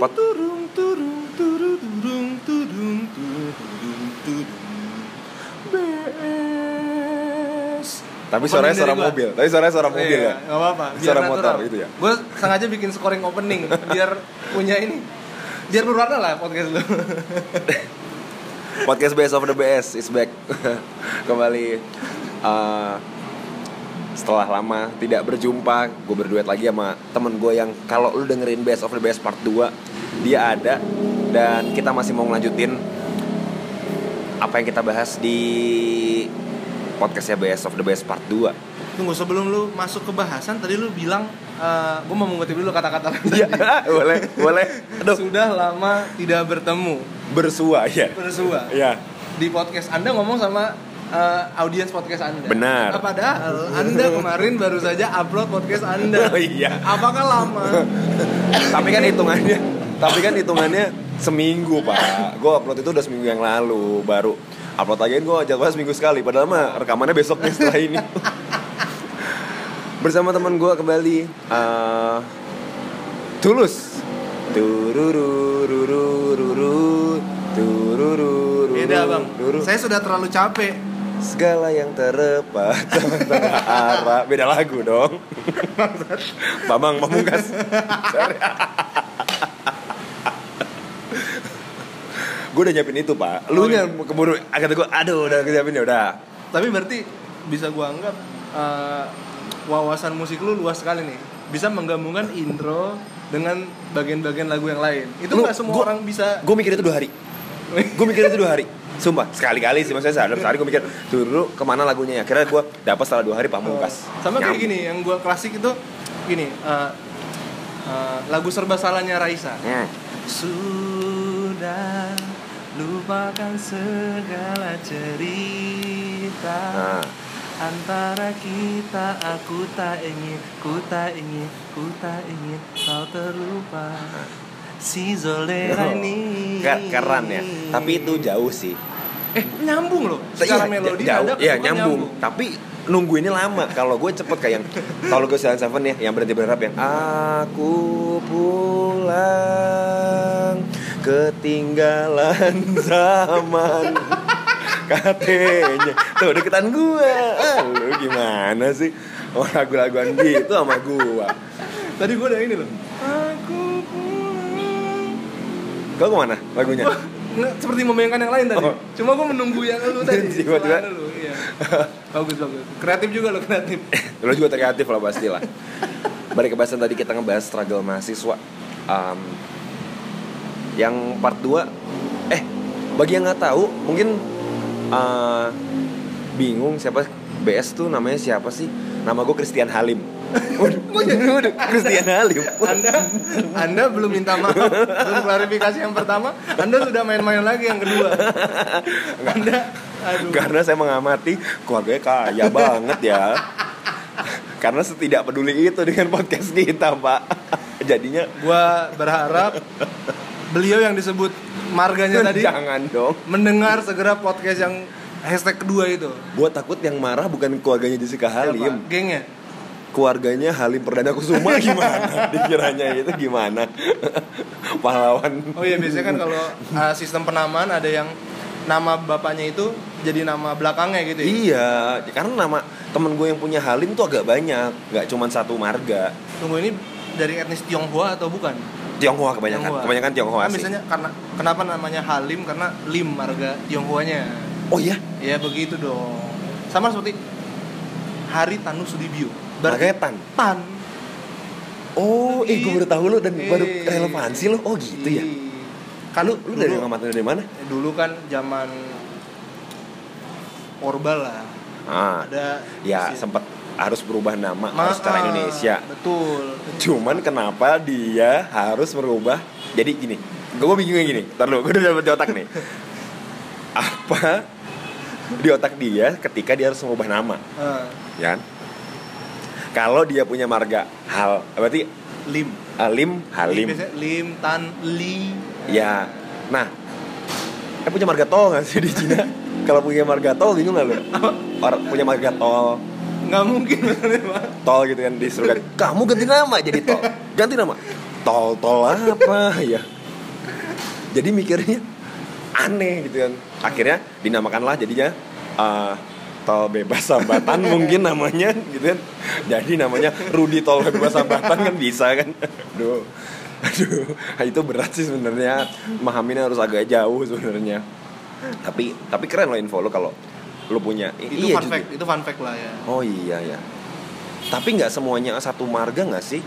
Pot- turung turung turung turung turung turung turung BS Tapi suaranya suara mobil. Tapi suaranya suara mobil Iya, ya. nggak apa-apa Suara motor gitu ya. gue sengaja bikin scoring opening biar punya ini biar berwarna lah podcast lu Podcast Best of the Best is back. Kembali eh, setelah lama tidak berjumpa, gue berduet lagi sama temen gue yang kalau lu dengerin Best of the Best part 2 dia ada dan kita masih mau ngelanjutin apa yang kita bahas di podcastnya Best of the Best part 2 tunggu sebelum lu masuk ke bahasan tadi lu bilang gue mau mengutip dulu kata-kata lu Iya, tadi. boleh, boleh. Aduh, sudah lama tidak bertemu bersua ya. bersua Ya. di podcast anda ngomong sama eh, audiens podcast anda. Benar. Nah, padahal anda kemarin baru saja upload podcast anda. Oh, iya. apakah lama? Tapi kan hitungannya tapi kan hitungannya seminggu pak. Gue upload itu udah seminggu yang lalu. Baru upload lagi gue jadwalnya seminggu sekali. Padahal mah rekamannya besoknya setelah ini. Bersama teman gue kembali eh, tulus. Tururururururu tururururu beda bang. saya sudah terlalu capek segala yang terlepas. Arah beda lagu dong. Bambang Pamungkas gue udah nyiapin itu pak. Lu Oh, iya. nya keburu kata gue aduh udah nyiapin ya udah. Tapi berarti bisa gua anggap eh, wawasan musik lu luas sekali nih. Bisa menggabungkan intro dengan bagian-bagian lagu yang lain. Itu nggak semua gua- orang bisa gue mikir itu dua hari. Gue mikir itu dua hari sumpah sekali-kali sih maksudnya sehari sehari gue mikir dulu ke mana lagunya ya? Akhirnya gue dapat setelah dua hari pamungkas. Sama kayak gini yang gua klasik itu gini eh, eh, lagu serba salahnya Raisa. Hmm. Sudah lupakan segala cerita Nah. Antara kita. Aku tak ingin, ku tak ingin, ku tak ingin kau terlupa Si Zolera ini Ke- keren ya. Tapi itu jauh sih. Eh nyambung loh. Secara Iya, melodi jauh, nada iya ketukan nyambung. Tapi nungguinnya lama. Kalau gue cepet kayak yang kalau gue Silent Seven ya, yang berhenti berharap yang aku pulang ketinggalan zaman katanya. Tuh deketan gue. Ah, lu gimana sih? Oh lagu-laguan gitu sama gue. Tadi gue udah ini loh. Pulang kau ke mana lagunya Nggak, seperti membayangkan yang lain tadi. Oh. Cuma gue menunggu yang lu tadi. Tiba-tiba. Lu, iya. bagus bagus. Kreatif juga lo kreatif. lo juga kreatif lah pasti lah balik ke bahasan tadi kita ngebahas struggle mahasiswa Am, yang part 2 eh bagi yang nggak tahu mungkin eh, bingung siapa BS tuh namanya siapa sih nama gue Christian Halim. Waduh, Christian Halim. Anda Anda belum minta maaf, belum klarifikasi yang pertama, Anda sudah main-main lagi yang kedua. Anda aduh. karena saya mengamati keluarganya kaya banget ya. Karena setidak peduli itu dengan podcast kita pak. Jadinya Gua berharap beliau yang disebut marganya tadi jangan dong. mendengar segera podcast yang hashtag kedua itu. Gue takut yang marah bukan keluarganya Jessica Halim, Siapa? Gengnya. keluarganya Halim Perdana Kusuma gimana? Dikiranya itu gimana? Pahlawan. Oh iya biasanya kan kalau uh, sistem penamaan ada yang nama bapaknya itu jadi nama belakangnya gitu ya. Iya, karena nama temen gue yang punya Halim tuh agak banyak, nggak cuma satu marga. Tunggu ini dari etnis Tionghoa atau bukan? Tionghoa kebanyakan, Tionghoa. kebanyakan Tionghoa Kan sih. biasanya karena kenapa namanya Halim karena Lim marga Tionghoanya. Oh iya, Ya begitu dong. Sama seperti Hari Tanu Sudibyo. Makanya Tan. Tan. Oh, eh gue baru tahu lo dan baru Eh. relevansi lo. Oh gitu ya. Kan Lu, lu dari dulu, ngamatan dari mana? dulu kan zaman Orba lah. Ah, Ada ya sempat harus berubah nama Ma- harus secara ah, Indonesia. Betul. Cuman kenapa dia harus merubah? Jadi gini, gue bingungnya gini. Ntar lu, gue udah dapet otak nih. Apa di otak dia ketika dia harus mengubah nama, Ah, ya? kan? Kalau dia punya marga hal, berarti Lim. Alim, Halim, Biasanya Lim, Tan, Li. ya. Nah, eh punya marga tol nggak sih di Cina? Kalau punya marga tol bingung nggak lu? Orang punya marga tol, nggak mungkin tol gitu kan disuruh ganti. Kamu ganti nama jadi tol, ganti nama. tol tol apa ya jadi mikirnya aneh gitu kan. Akhirnya dinamakanlah jadinya uh, tol bebas sambatan mungkin namanya gitu kan. Jadi namanya Rudi tol bebas sambatan kan bisa kan. Aduh aduh. Itu berat sih sebenarnya. Memahaminya harus agak jauh sebenarnya. Tapi tapi keren loh info lo kalau lo punya. I- itu iya fun juga. fact itu fun fact lah ya. Oh iya ya tapi nggak semuanya satu marga nggak sih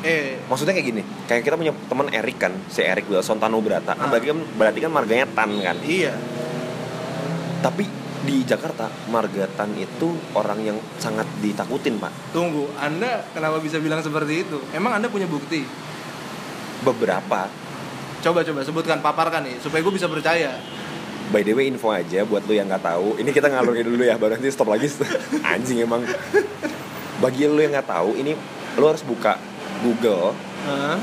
eh. Maksudnya kayak gini kayak kita punya teman Erik kan si Erik Wilson Tanu Brata kan Ah. berarti kan berarti kan marganya Tan kan? Iya. Tapi di Jakarta marga Tan itu orang yang sangat ditakutin pak. Tunggu anda kenapa bisa bilang seperti itu? Emang anda punya bukti? Beberapa. Coba coba sebutkan paparkan nih supaya gue bisa percaya. By the way info aja buat lu yang nggak tahu. Ini kita ngalurin dulu ya baru nanti stop lagi. Anjing emang. Bagi lu yang nggak tahu ini lu harus buka Google Hah?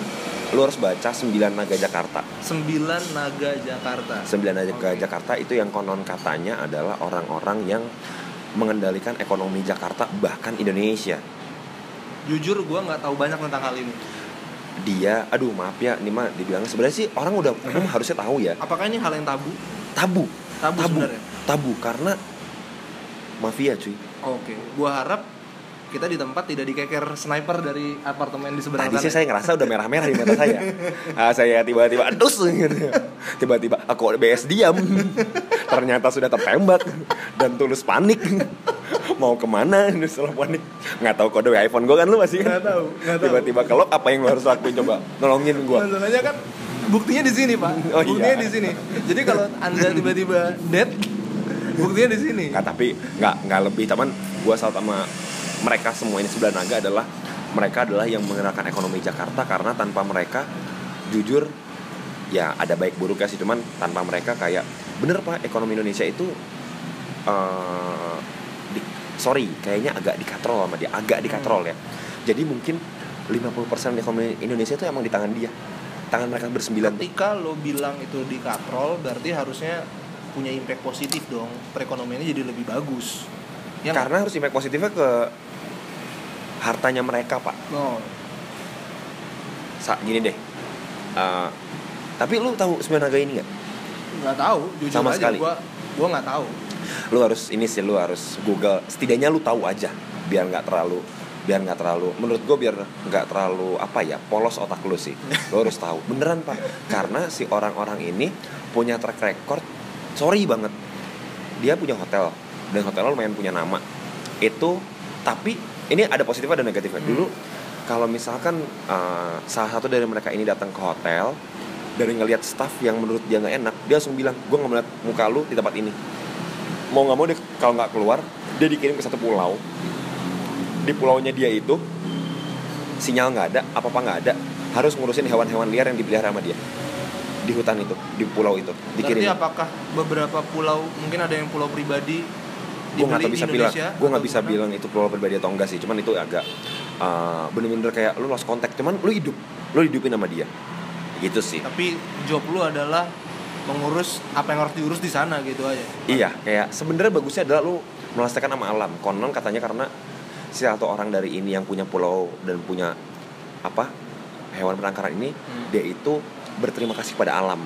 lu harus baca 9 naga Jakarta. Sembilan naga Jakarta. 9 naga Oke. Jakarta itu yang konon katanya adalah orang-orang yang mengendalikan ekonomi Jakarta bahkan Indonesia. Jujur gue nggak tahu banyak tentang hal ini. Dia aduh maaf ya ini mah dibilang sebenarnya sih orang udah umum harusnya tahu ya. Apakah ini hal yang tabu? Tabu. Tabu, sebenarnya? Tabu karena mafia cuy. Oke gue harap kita di tempat tidak dikeker sniper dari apartemen di seberang tadi sana. sih saya ngerasa udah merah-merah di mata saya. Ah, saya tiba-tiba adus gitu. Tiba-tiba aku BS diam? Ternyata sudah tertembak dan tulus panik. Mau ke mana? Ini setelah panik. Nggak tahu kode iPhone gue kan lu masih kan? Nggak tahu, nggak tahu. tiba-tiba kelop apa yang lu harus lakuin? Coba nolongin gue Masalahnya kan buktinya di sini pak. Oh, buktinya iya. di sini. Jadi kalau anda tiba-tiba dead buktinya di sini. Nggak tapi nggak nggak lebih teman gue salut sama mereka semua ini sebelah naga adalah mereka adalah yang menggerakkan ekonomi Jakarta karena tanpa mereka jujur ya ada baik buruknya sih. Cuman tanpa mereka kayak bener pak ekonomi Indonesia itu eh, di- sorry kayaknya agak dikatrol sama dia agak dikatrol ya. Jadi mungkin 50% ekonomi Indonesia itu emang di tangan dia tangan mereka bersembilan. Ketika lo bilang itu di katrol berarti harusnya punya impact positif dong. Perekonomiannya jadi lebih bagus. Ya karena harus impact positifnya ke hartanya mereka pak. No Sa gini deh. Eh, tapi lu tahu sembilan naga ini nggak? Nggak tahu jujur Sama aja sekali. gua gua nggak tahu. Lu harus ini sih lu harus google. Setidaknya lu tahu aja biar nggak terlalu biar nggak terlalu menurut gue biar nggak terlalu apa ya polos otak lu sih. Lu harus tahu. Beneran pak. Karena si orang-orang ini punya track record sorry banget dia punya hotel. Dan hotelnya lumayan punya nama. Itu tapi ini ada positifnya dan negatifnya. Hmm. dulu kalau misalkan uh, salah satu dari mereka ini datang ke hotel dari ngelihat staff yang menurut dia nggak enak dia langsung bilang gue nggak melihat muka lu di tempat ini. Mau nggak mau dia kalau nggak keluar dia dikirim ke satu pulau. Di pulaunya dia itu sinyal nggak ada apa apa nggak ada harus ngurusin hewan-hewan liar yang dipelihara sama dia. Di hutan itu di pulau itu berarti dikirim apakah beberapa pulau mungkin ada yang pulau pribadi gue nggak bisa bilang gue nggak bisa bilang itu pulau pribadi atau enggak sih cuman itu agak uh, bener-bener kayak lu lost contact cuman lu hidup lu hidupin sama dia gitu sih tapi job lu adalah mengurus apa yang harus diurus di sana gitu aja Iya, kayak sebenarnya bagusnya adalah lu melestarikan sama alam. Konon katanya karena si satu orang dari ini yang punya pulau dan punya apa hewan penangkaran ini, Hmm. dia itu berterima kasih pada alam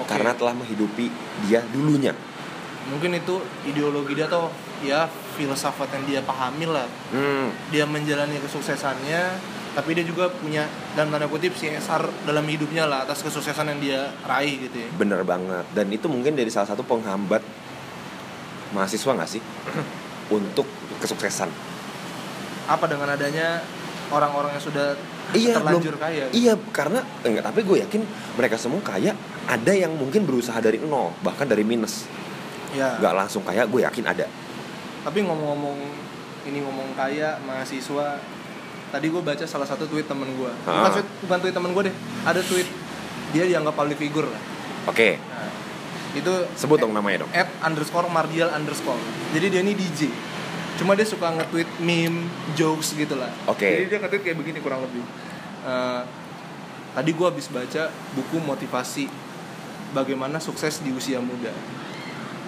Oke. karena telah menghidupi dia dulunya. Mungkin itu ideologi dia atau ya filsafat yang dia pahami lah Hmm, dia menjalani kesuksesannya tapi dia juga punya dalam tanda kutip CSR dalam hidupnya lah atas kesuksesan yang dia raih gitu ya bener banget. Dan itu mungkin dari salah satu penghambat mahasiswa nggak sih untuk kesuksesan. apa dengan adanya orang-orang yang sudah Iya, terlanjur belum- kaya gitu. Iya, karena enggak. Tapi gue yakin mereka semua kaya. Ada yang mungkin berusaha dari nol, bahkan dari minus. Ya. Nggak langsung kaya gue yakin ada. Tapi ngomong-ngomong ini ngomong kaya mahasiswa tadi gue baca salah satu tweet temen gue bukan tweet bukan tweet temen gue deh ada tweet dia dianggap public figure lah. Oke. Nah, itu sebut dong namanya dong. at underscore mardial underscore. Jadi dia ini DJ cuma dia suka nge-tweet meme jokes gitu lah. Oke. jadi dia nge-tweet kayak begini kurang lebih. Eh, tadi gue habis baca buku motivasi bagaimana sukses di usia muda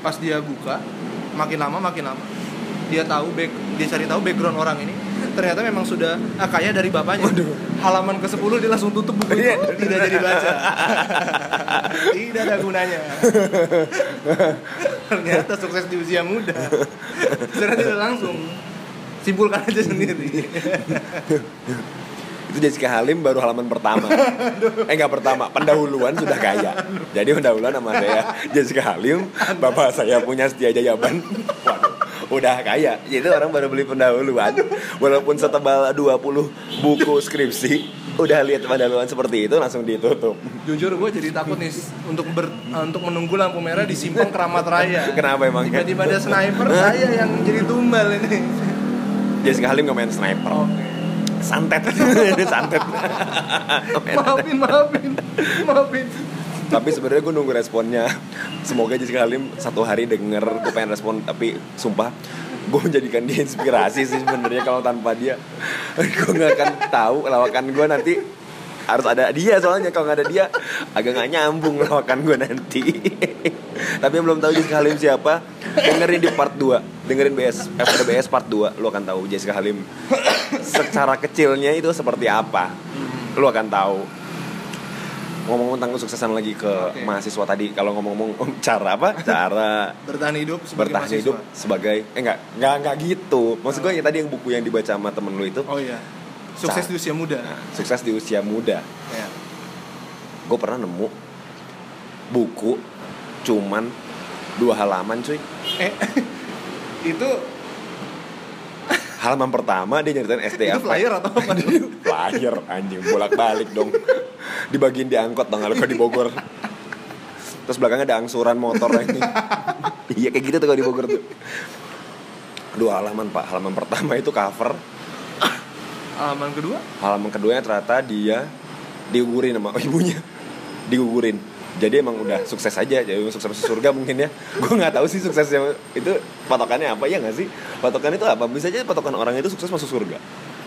pas dia buka makin lama makin lama dia tahu back dia cari tahu background orang ini ternyata memang sudah ah, kaya dari bapaknya. Halaman ke-10 dia langsung tutup buku itu. Iya. tidak jadi baca. tidak ada gunanya. ternyata sukses di usia muda. Ternyata tidak langsung simpulkan aja sendiri. Itu Jessica Halim baru halaman pertama. eh nggak pertama, pendahuluan sudah kaya. Jadi pendahuluan sama saya Jessica Halim, bapak saya punya Setia Jayaban. Waduh, udah kaya. Jadi orang baru beli pendahuluan. Walaupun setebal 20 buku skripsi, udah lihat pendahuluan seperti itu langsung ditutup. Jujur gue jadi takut nih untuk ber, untuk menunggu lampu merah di simpang Keramat Raya. Kenapa emang? Tiba-tiba ada sniper, saya yang jadi tumbal ini. Jessica Halim nggak main sniper. Oke. Santet. Santet. Maafin, maafin, maafin. tapi sebenarnya gue nunggu responnya semoga Jessica Halim satu hari denger gue pengen respon tapi sumpah gue menjadikan dia inspirasi sih sebenarnya kalau tanpa dia gue nggak akan tahu lawakan gue nanti harus ada dia soalnya kalau nggak ada dia agak nggak nyambung lawakan gue nanti. Tapi yang belum tahu Jessica Halim siapa. Dengerin di part 2 dengerin BS FDBS part 2 lu akan tahu Jessica Halim secara kecilnya itu seperti apa. Lu akan tahu. Ngomong tentang kesuksesan lagi ke Oke. mahasiswa tadi kalau ngomong-ngomong om, cara apa? Cara Bertahan hidup sebagai bertahan mahasiswa. hidup sebagai eh enggak enggak enggak gitu. Maksud gue ya tadi yang buku yang dibaca sama temen lu itu Oh iya. Sukses di usia muda. nah, sukses di usia muda. Ya. gue pernah nemu buku cuman dua halaman cuy. Eh, itu halaman pertama dia nyeritain SD itu apa flyer atau apa? flyer anjing. Bolak balik dong. Dibagiin di angkot dong kalau di Bogor. Terus belakangnya ada angsuran motor ini iya kayak gitu tuh kalau di Bogor tuh. Dua halaman pak. Halaman pertama itu cover Halaman kedua? halaman keduanya ternyata dia digugurin sama ibunya. Digugurin. Jadi emang udah sukses aja. Jadi sukses masuk surga mungkin ya. Gue nggak tahu sih suksesnya. Itu patokannya apa ya nggak sih? Patokan itu apa? Bisa aja patokan orang itu sukses masuk surga.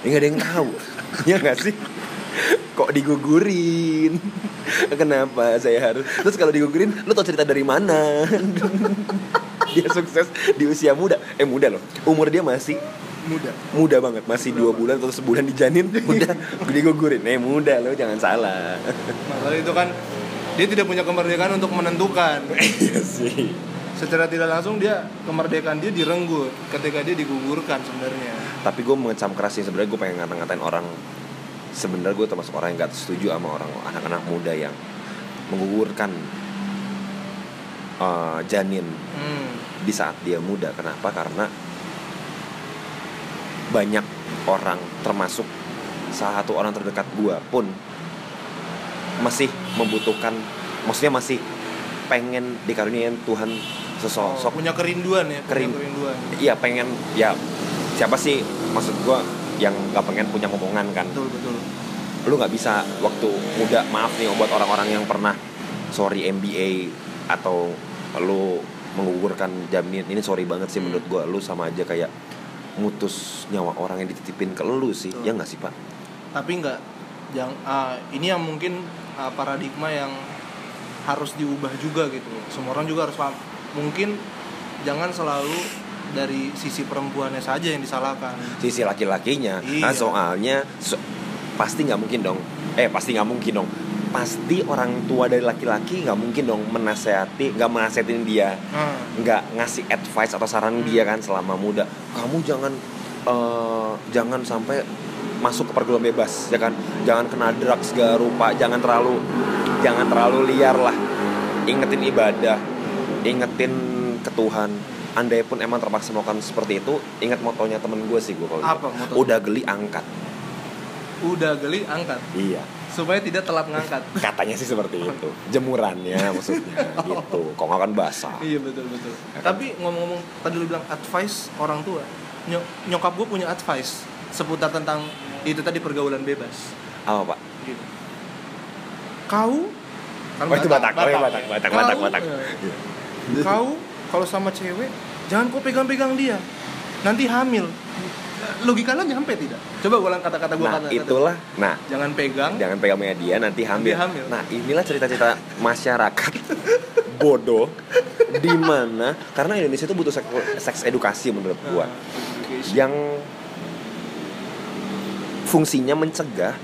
Ya nggak ada yang tahu. Ya nggak sih? Kok digugurin? Kenapa saya harus? Terus kalau digugurin lu tau cerita dari mana? Dia sukses di usia muda. Eh muda loh. Umur dia masih Muda. muda banget masih dua bulan atau sebulan dijanin udah digugurin eh muda lo jangan salah Masalah itu kan dia tidak punya kemerdekaan untuk menentukan. iya sih Secara tidak langsung dia kemerdekaan dia direnggut ketika dia digugurkan sebenarnya. tapi gue mengecam keras sih sebenarnya gue pengen ngata-ngatain orang sebenarnya gue termasuk orang yang gak setuju sama orang anak-anak muda yang menggugurkan eh, janin Hmm. di saat dia muda kenapa karena banyak orang termasuk salah satu orang terdekat gua pun masih membutuhkan maksudnya masih pengen dikaruniain Tuhan Oh, sesosok punya kerinduan ya, punya Kerin- kerinduan. iya pengen ya siapa sih maksud gua yang gak pengen punya ngomongan kan Betul, betul. lu nggak bisa waktu muda maaf nih buat orang-orang yang pernah sorry MBA atau lu menggugurkan janin ini sorry banget sih Hmm. menurut gua lu sama aja kayak mutus nyawa orang yang dititipin ke lu sih Betul. ya nggak sih pak Tapi enggak yang ah, ini yang mungkin ah, paradigma yang harus diubah juga gitu. Semua orang juga harus paham. Mungkin jangan selalu dari sisi perempuannya saja yang disalahkan. sisi laki-lakinya Iya. nah soalnya so- pasti nggak mungkin dong eh pasti nggak mungkin dong pasti orang tua dari laki-laki nggak mungkin dong menasehati nggak menasehatin dia. Nah, nggak ngasih advice atau saran Hmm. dia kan selama muda. Kamu jangan eh, jangan sampai masuk ke pergaulan bebas ya kan? Jangan kena drugs segala rupa. Jangan terlalu jangan terlalu liar lah. Ingetin ibadah. Ingetin ke Tuhan. Andai pun emang terpaksa melakukan seperti itu ingat motonya temen gue sih gue kalau gitu. udah geli angkat. Udah geli angkat? Iya supaya tidak telat ngangkat. katanya sih seperti itu jemurannya maksudnya gitu kok nggak kan basah iya betul betul. Ya kan? Tapi ngomong-ngomong tadi lu bilang advice orang tua. Ny- nyokap gue punya advice seputar tentang itu tadi pergaulan bebas. apa pak Gitu. Kau kan oh itu batak oh iya ya. batak batak Kau, batak batak ya. Kau kalau sama cewek jangan kau pegang-pegang dia. Nanti hamil. Logika lo nyampe tidak? Coba gue ulang kata-kata gue nah kata, itulah nah Jangan pegang. jangan pegang punya dia nanti hamil. Nanti hamil. Nah inilah cerita-cerita masyarakat bodoh di mana karena Indonesia itu butuh seks, edukasi menurut gua Nah, yang fungsinya mencegah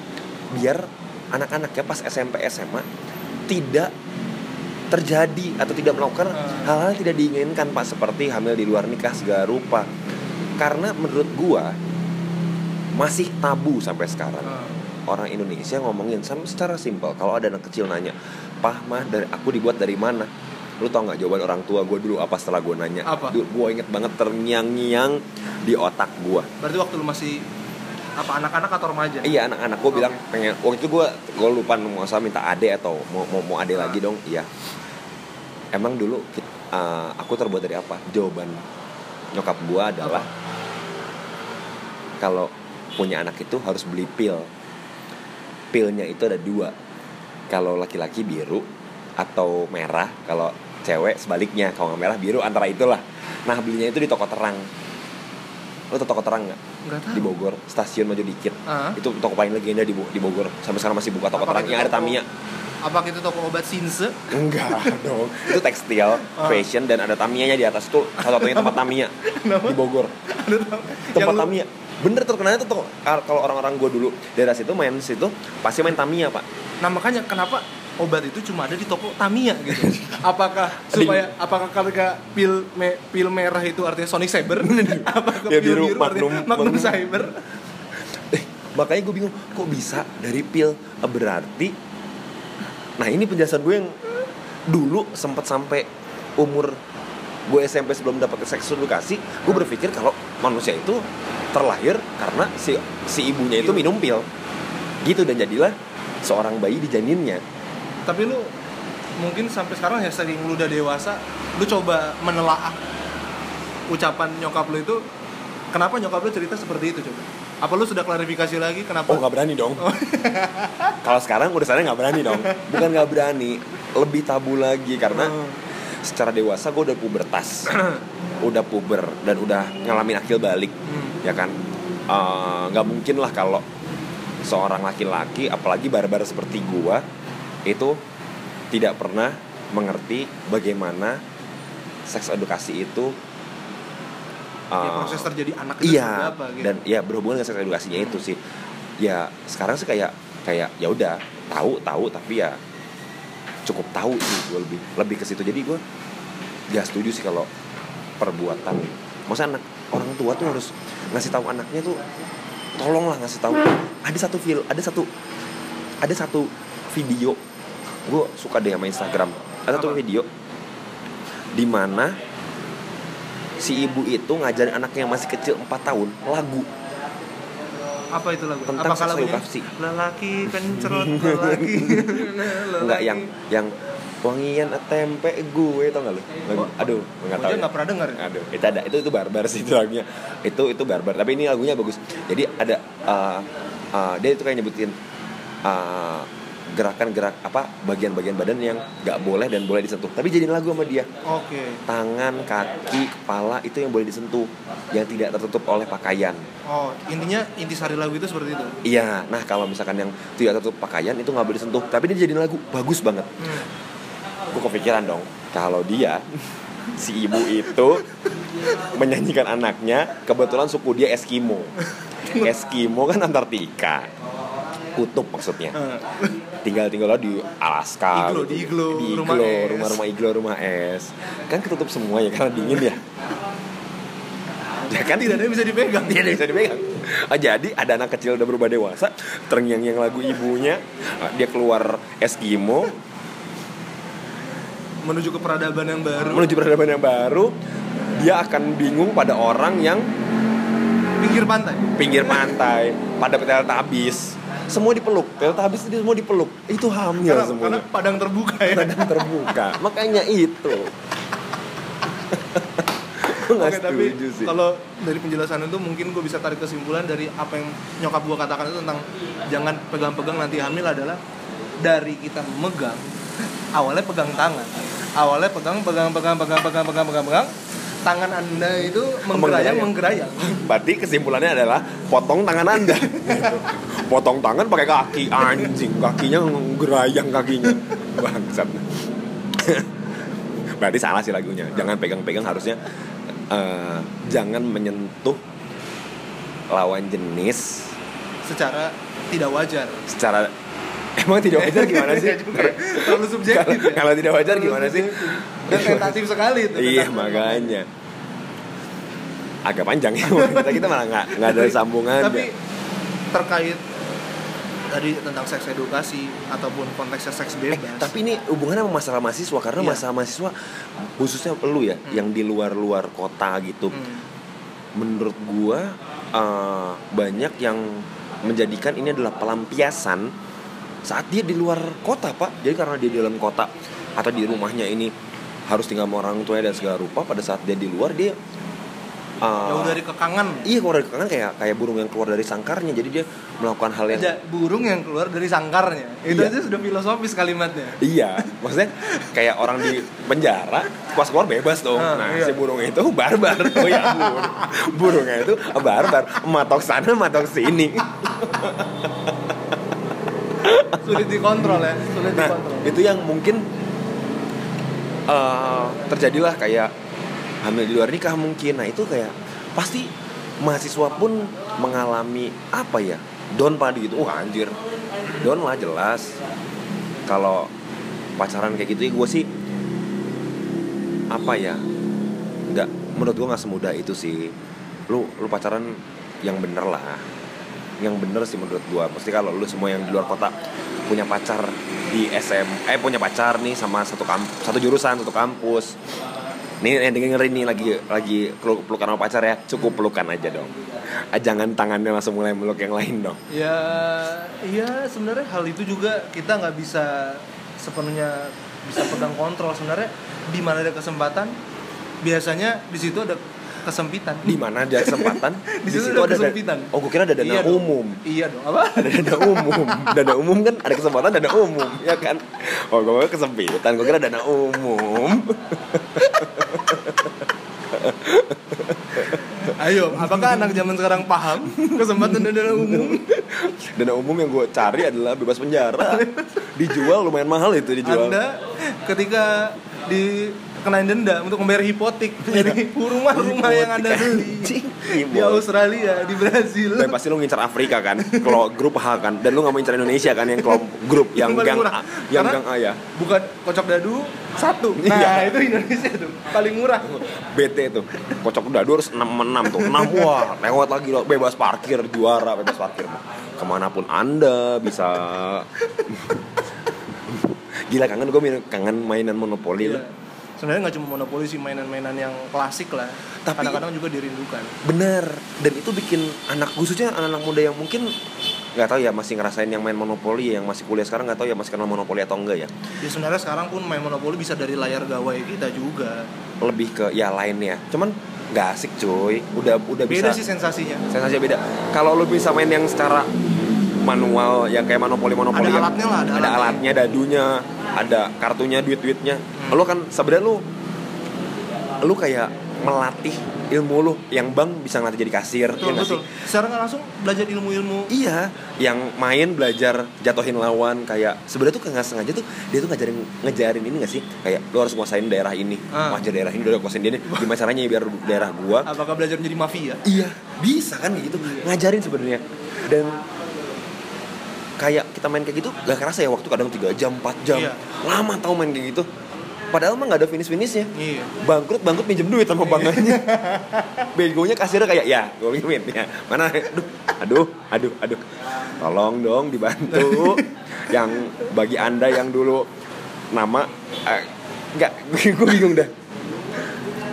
biar anak-anaknya pas SMP SMA tidak terjadi atau tidak melakukan Hmm. hal-hal yang tidak diinginkan pak seperti hamil di luar nikah segala rupa karena menurut gua masih tabu sampai sekarang. Ah. orang Indonesia ngomongin sama secara simpel. Kalau ada anak kecil nanya pah mah dari aku dibuat dari mana? Lu tau nggak jawaban orang tua gue dulu apa setelah gue nanya? Apa? gue inget banget terngiang-ngiang di otak gue berarti waktu lu masih apa anak-anak atau remaja? Iya anak-anak. Gue bilang pengen waktu itu gue gue lupa mau usah minta ade atau mau mau, mau ade lagi dong. Iya. Emang dulu kit- uh, aku terbuat dari apa? Jawaban nyokap gue adalah kalau punya anak itu harus beli pil. Pilnya itu ada dua. Kalau laki-laki biru atau merah kalau cewek sebaliknya. Kalau nggak merah biru antara itulah. Nah belinya itu di toko terang. Lo tau toko terang nggak? Di Bogor stasiun maju dikit. Ah. itu toko paling legenda di, di Bogor. Sampai sekarang masih buka toko Apakah terang. yang ada Tamiya. apa itu toko obat sinse? Enggak dong. Itu tekstil Ah. fashion dan ada Tamiya di atas tuh. Satu-satunya tempat Tamiya di Bogor. Tempat Tamiya bener terkenalnya tuh kalau orang-orang gue dulu daerah situ main situ pasti main Tamiya pak Nah makanya kenapa obat itu cuma ada di toko Tamiya gitu? Apakah supaya apakah ketika pil me- pil merah itu artinya Sonic Saber? apakah Ya, pil biru, biru, Magnum- artinya Magnum Magnum. Cyber? Eh, makanya gue bingung kok bisa dari pil eh, berarti nah ini penjelasan gue yang dulu sempat sampai umur gue SMP sebelum dapat seks edukasi gue berpikir kalau manusia itu terlahir karena si si ibunya itu minum pil gitu dan jadilah seorang bayi di janinnya Tapi lu mungkin sampai sekarang ya sering lu udah dewasa, lu coba menelaah ucapan nyokap lu itu kenapa nyokap lu cerita seperti itu coba? Apa lu sudah klarifikasi lagi kenapa? oh nggak berani dong kalau sekarang udah sana nggak berani dong bukan nggak berani lebih tabu lagi karena Hmm. secara dewasa gue udah pubertas udah puber dan udah ngalamin akil balik Hmm. Ya kan? Eh, nggak mungkin lah kalau seorang laki-laki apalagi barbar seperti gua itu tidak pernah mengerti bagaimana seks edukasi itu ya, eh, proses terjadi anak itu iya apa gitu. dan ya berhubungan dengan seks edukasinya itu sih. Ya sekarang sih kayak kayak ya udah tahu tahu tapi ya cukup tahu sih gue lebih lebih ke situ. Jadi gue gak setuju sih kalau perbuatan masa anak orang tua tuh harus ngasih tahu anaknya tuh tolonglah ngasih tahu ada satu film ada satu ada satu video gue suka deh sama Instagram ada satu video di mana si ibu itu ngajarin anaknya yang masih kecil 4 tahun lagu apa itu lagu? Tentang Apakah seks lagunya? edukasi. Lelaki pencerot lelaki. enggak yang yang wangian tempe gue tau gak lu? Lagu Oh, aduh nggak tahu Gue nggak pernah dengar. aduh itu ada itu itu barbar sih itu lagunya. Itu itu barbar tapi ini lagunya bagus. Jadi ada uh, uh, dia itu kayak nyebutin uh, gerakan-gerak apa bagian-bagian badan yang nggak boleh dan boleh disentuh. Tapi jadiin lagu sama dia. Oke. tangan kaki kepala itu yang boleh disentuh yang tidak tertutup oleh pakaian. Oh, intinya intisari lagu itu seperti itu. iya. Nah kalau misalkan yang tidak tertutup pakaian itu nggak boleh disentuh. Tapi dia jadiin lagu bagus banget. Hmm. Gue kepikiran dong. Kalau dia si ibu itu menyanyikan anaknya kebetulan suku dia Eskimo. Eskimo kan Antartika. Kutub maksudnya. Tinggal tinggal di Alaska Iglo, gitu. di iglo, di rumah iglo, es. rumah-rumah iglo rumah es kan ketutup semua ya karena dingin ya. Ya kan tidak ada yang bisa dipegang. tidak ada yang bisa dipegang. Ah, jadi ada anak kecil udah berubah dewasa terngiang-ngiang lagu ibunya. Dia keluar Eskimo Menuju ke peradaban yang baru. menuju peradaban yang baru dia akan bingung pada orang yang Pinggir pantai. pinggir pantai pada Teletubbies semua dipeluk Teletubbies itu semua dipeluk. Itu hamil Karena, karena semuanya padang terbuka ya. Padang terbuka. Makanya itu. Oke, tapi kalau dari penjelasan itu mungkin gue bisa tarik kesimpulan dari apa yang nyokap gue katakan itu tentang jangan pegang-pegang nanti hamil adalah dari kita megang awalnya pegang tangan awalnya pegang pegang pegang pegang pegang pegang pegang pegang. Tangan anda itu menggerayang menggerayang. berarti kesimpulannya adalah potong tangan anda. Potong tangan pakai kaki anjing. Kakinya gerayang kakinya. Bangsat. Berarti salah sih lagunya. Jangan pegang-pegang harusnya eh, jangan menyentuh lawan jenis secara tidak wajar. Secara emang tidak wajar gimana sih Iya juga. terlalu subjektif kalau, ya. kalau tidak wajar Terlalu gimana sih subjektif. dan tentatif sekali itu iya makanya agak panjang ya kita kita malah nggak nggak ada sambungan tapi terkait tadi tentang seks edukasi ataupun konteksnya seks Eh, bebas tapi ini hubungannya sama masalah mahasiswa karena Iya. masalah mahasiswa khususnya lu ya Hmm. yang di luar-luar kota gitu Hmm. menurut gua eh, banyak yang menjadikan ini adalah pelampiasan saat dia di luar kota pak jadi karena dia di dalam kota atau di rumahnya ini harus tinggal sama orang tuanya dan segala rupa pada saat dia di luar dia eh, jauh dari kekangan iya keluar dari kan kayak kayak burung yang keluar dari sangkarnya jadi dia melakukan hal yang aja burung yang keluar dari sangkarnya itu Iya. aja sudah filosofis kalimatnya Iya, maksudnya kayak orang di penjara pas keluar bebas dong. Ah, nah, iya. si burung itu barbar. Oh ya, burung. burungnya itu barbar, matok sana, matok sini. sulit dikontrol ya sulit Nah, dikontrol itu yang mungkin eh, terjadilah kayak hamil di luar nikah mungkin. Nah, itu kayak pasti mahasiswa pun mengalami apa ya? Down pada gitu. Oh, anjir. Down lah jelas. Kalau pacaran kayak gitu ya gue sih apa ya nggak menurut gue nggak semudah itu sih lu lu pacaran yang bener lah yang bener sih menurut gue pasti kalau lu semua yang di luar kota punya pacar di SM eh punya pacar nih sama satu kamp satu jurusan satu kampus. Nih yang dengerin nih lagi lagi peluk- pelukan sama pacar ya cukup pelukan aja dong. Ah, jangan tangannya langsung mulai meluk yang lain dong. Ya iya sebenarnya hal itu juga kita nggak bisa sepenuhnya bisa pegang kontrol. Sebenarnya di mana ada kesempatan biasanya di situ ada kesempitan. Di mana ada kesempatan? Di situ ada kesempitan. oh gue kira ada dana Iya dong. umum. Iya dong. Apa? Ada dana umum. Dana umum kan ada kesempatan dana umum ya kan? Oh gue kira kesempitan. Gue kira dana umum. Ayo apakah anak zaman sekarang paham kesempatan dan dana umum? Dana umum yang gue cari adalah bebas penjara. Dijual lumayan mahal itu dijual. Anda ketika dikenain denda untuk membayar hipotek dari rumah-rumah yang anda beli Anjing, di hipotek. Australia di Brazil. Dan pasti lu ngincar Afrika kan kalau grup H kan. Dan lu gak mau ngincar Indonesia kan yang kelompok grup yang Yang gang murah. A, yang Karena- gang A ya. bukan kocok dadu satu. Iya. nah itu Indonesia tuh paling murah. BT tuh kocok dadu harus 6 6 tuh 6 wah lewat lagi lo bebas parkir juara bebas parkir. Ke mana pun anda bisa gila kangen. Gue kangen mainan monopoli Iya. sebenarnya nggak cuma monopoli sih mainan-mainan yang klasik lah. Tapi- kadang-kadang juga dirindukan. Bener. Dan itu bikin anak khususnya anak-anak muda yang mungkin nggak tahu ya masih ngerasain yang main monopoli yang masih kuliah sekarang nggak tahu ya masih kenal monopoli atau enggak ya. Ya sebenarnya sekarang pun main monopoli bisa dari layar gawai kita juga. Lebih ke ya lainnya cuman nggak asik cuy. Udah udah beda bisa sih sensasinya. Sensasi beda. Kalau lu bisa main yang secara manual yang kayak monopoli monopoli Ada yang- alatnya lah, ada ada alatnya. alatnya dadunya ada kartunya duit duitnya Hmm. lu kan sebenarnya lu lu kayak melatih ilmu lu yang bank bisa ngelatih jadi kasir betul ya betul sih? secara nggak langsung belajar ilmu-ilmu Iya, yang main belajar jatuhin lawan kayak sebenarnya tuh nggak sengaja tuh dia tuh ngajarin ngejarin ini gak sih kayak lu harus nguasain daerah ini, Ah. ngajar daerah ini, udah kuasain dia nih, gimana caranya ya biar daerah gua apakah belajar menjadi mafia Iya, bisa kan gitu. Ngajarin sebenarnya. Dan kayak kita main kayak gitu gak kerasa ya waktu kadang 3 jam, 4 jam. Iya. Lama tau main kayak gitu. Padahal mah gak ada finish-finishnya. iya Bangkrut, bangkrut minjem duit sama banganya. Begonya kasirnya kayak, ya gue pinjemin ya. Mana? Aduh, aduh, aduh, aduh. Tolong dong dibantu. yang bagi anda yang dulu nama, eh, nggak, gue bingung dah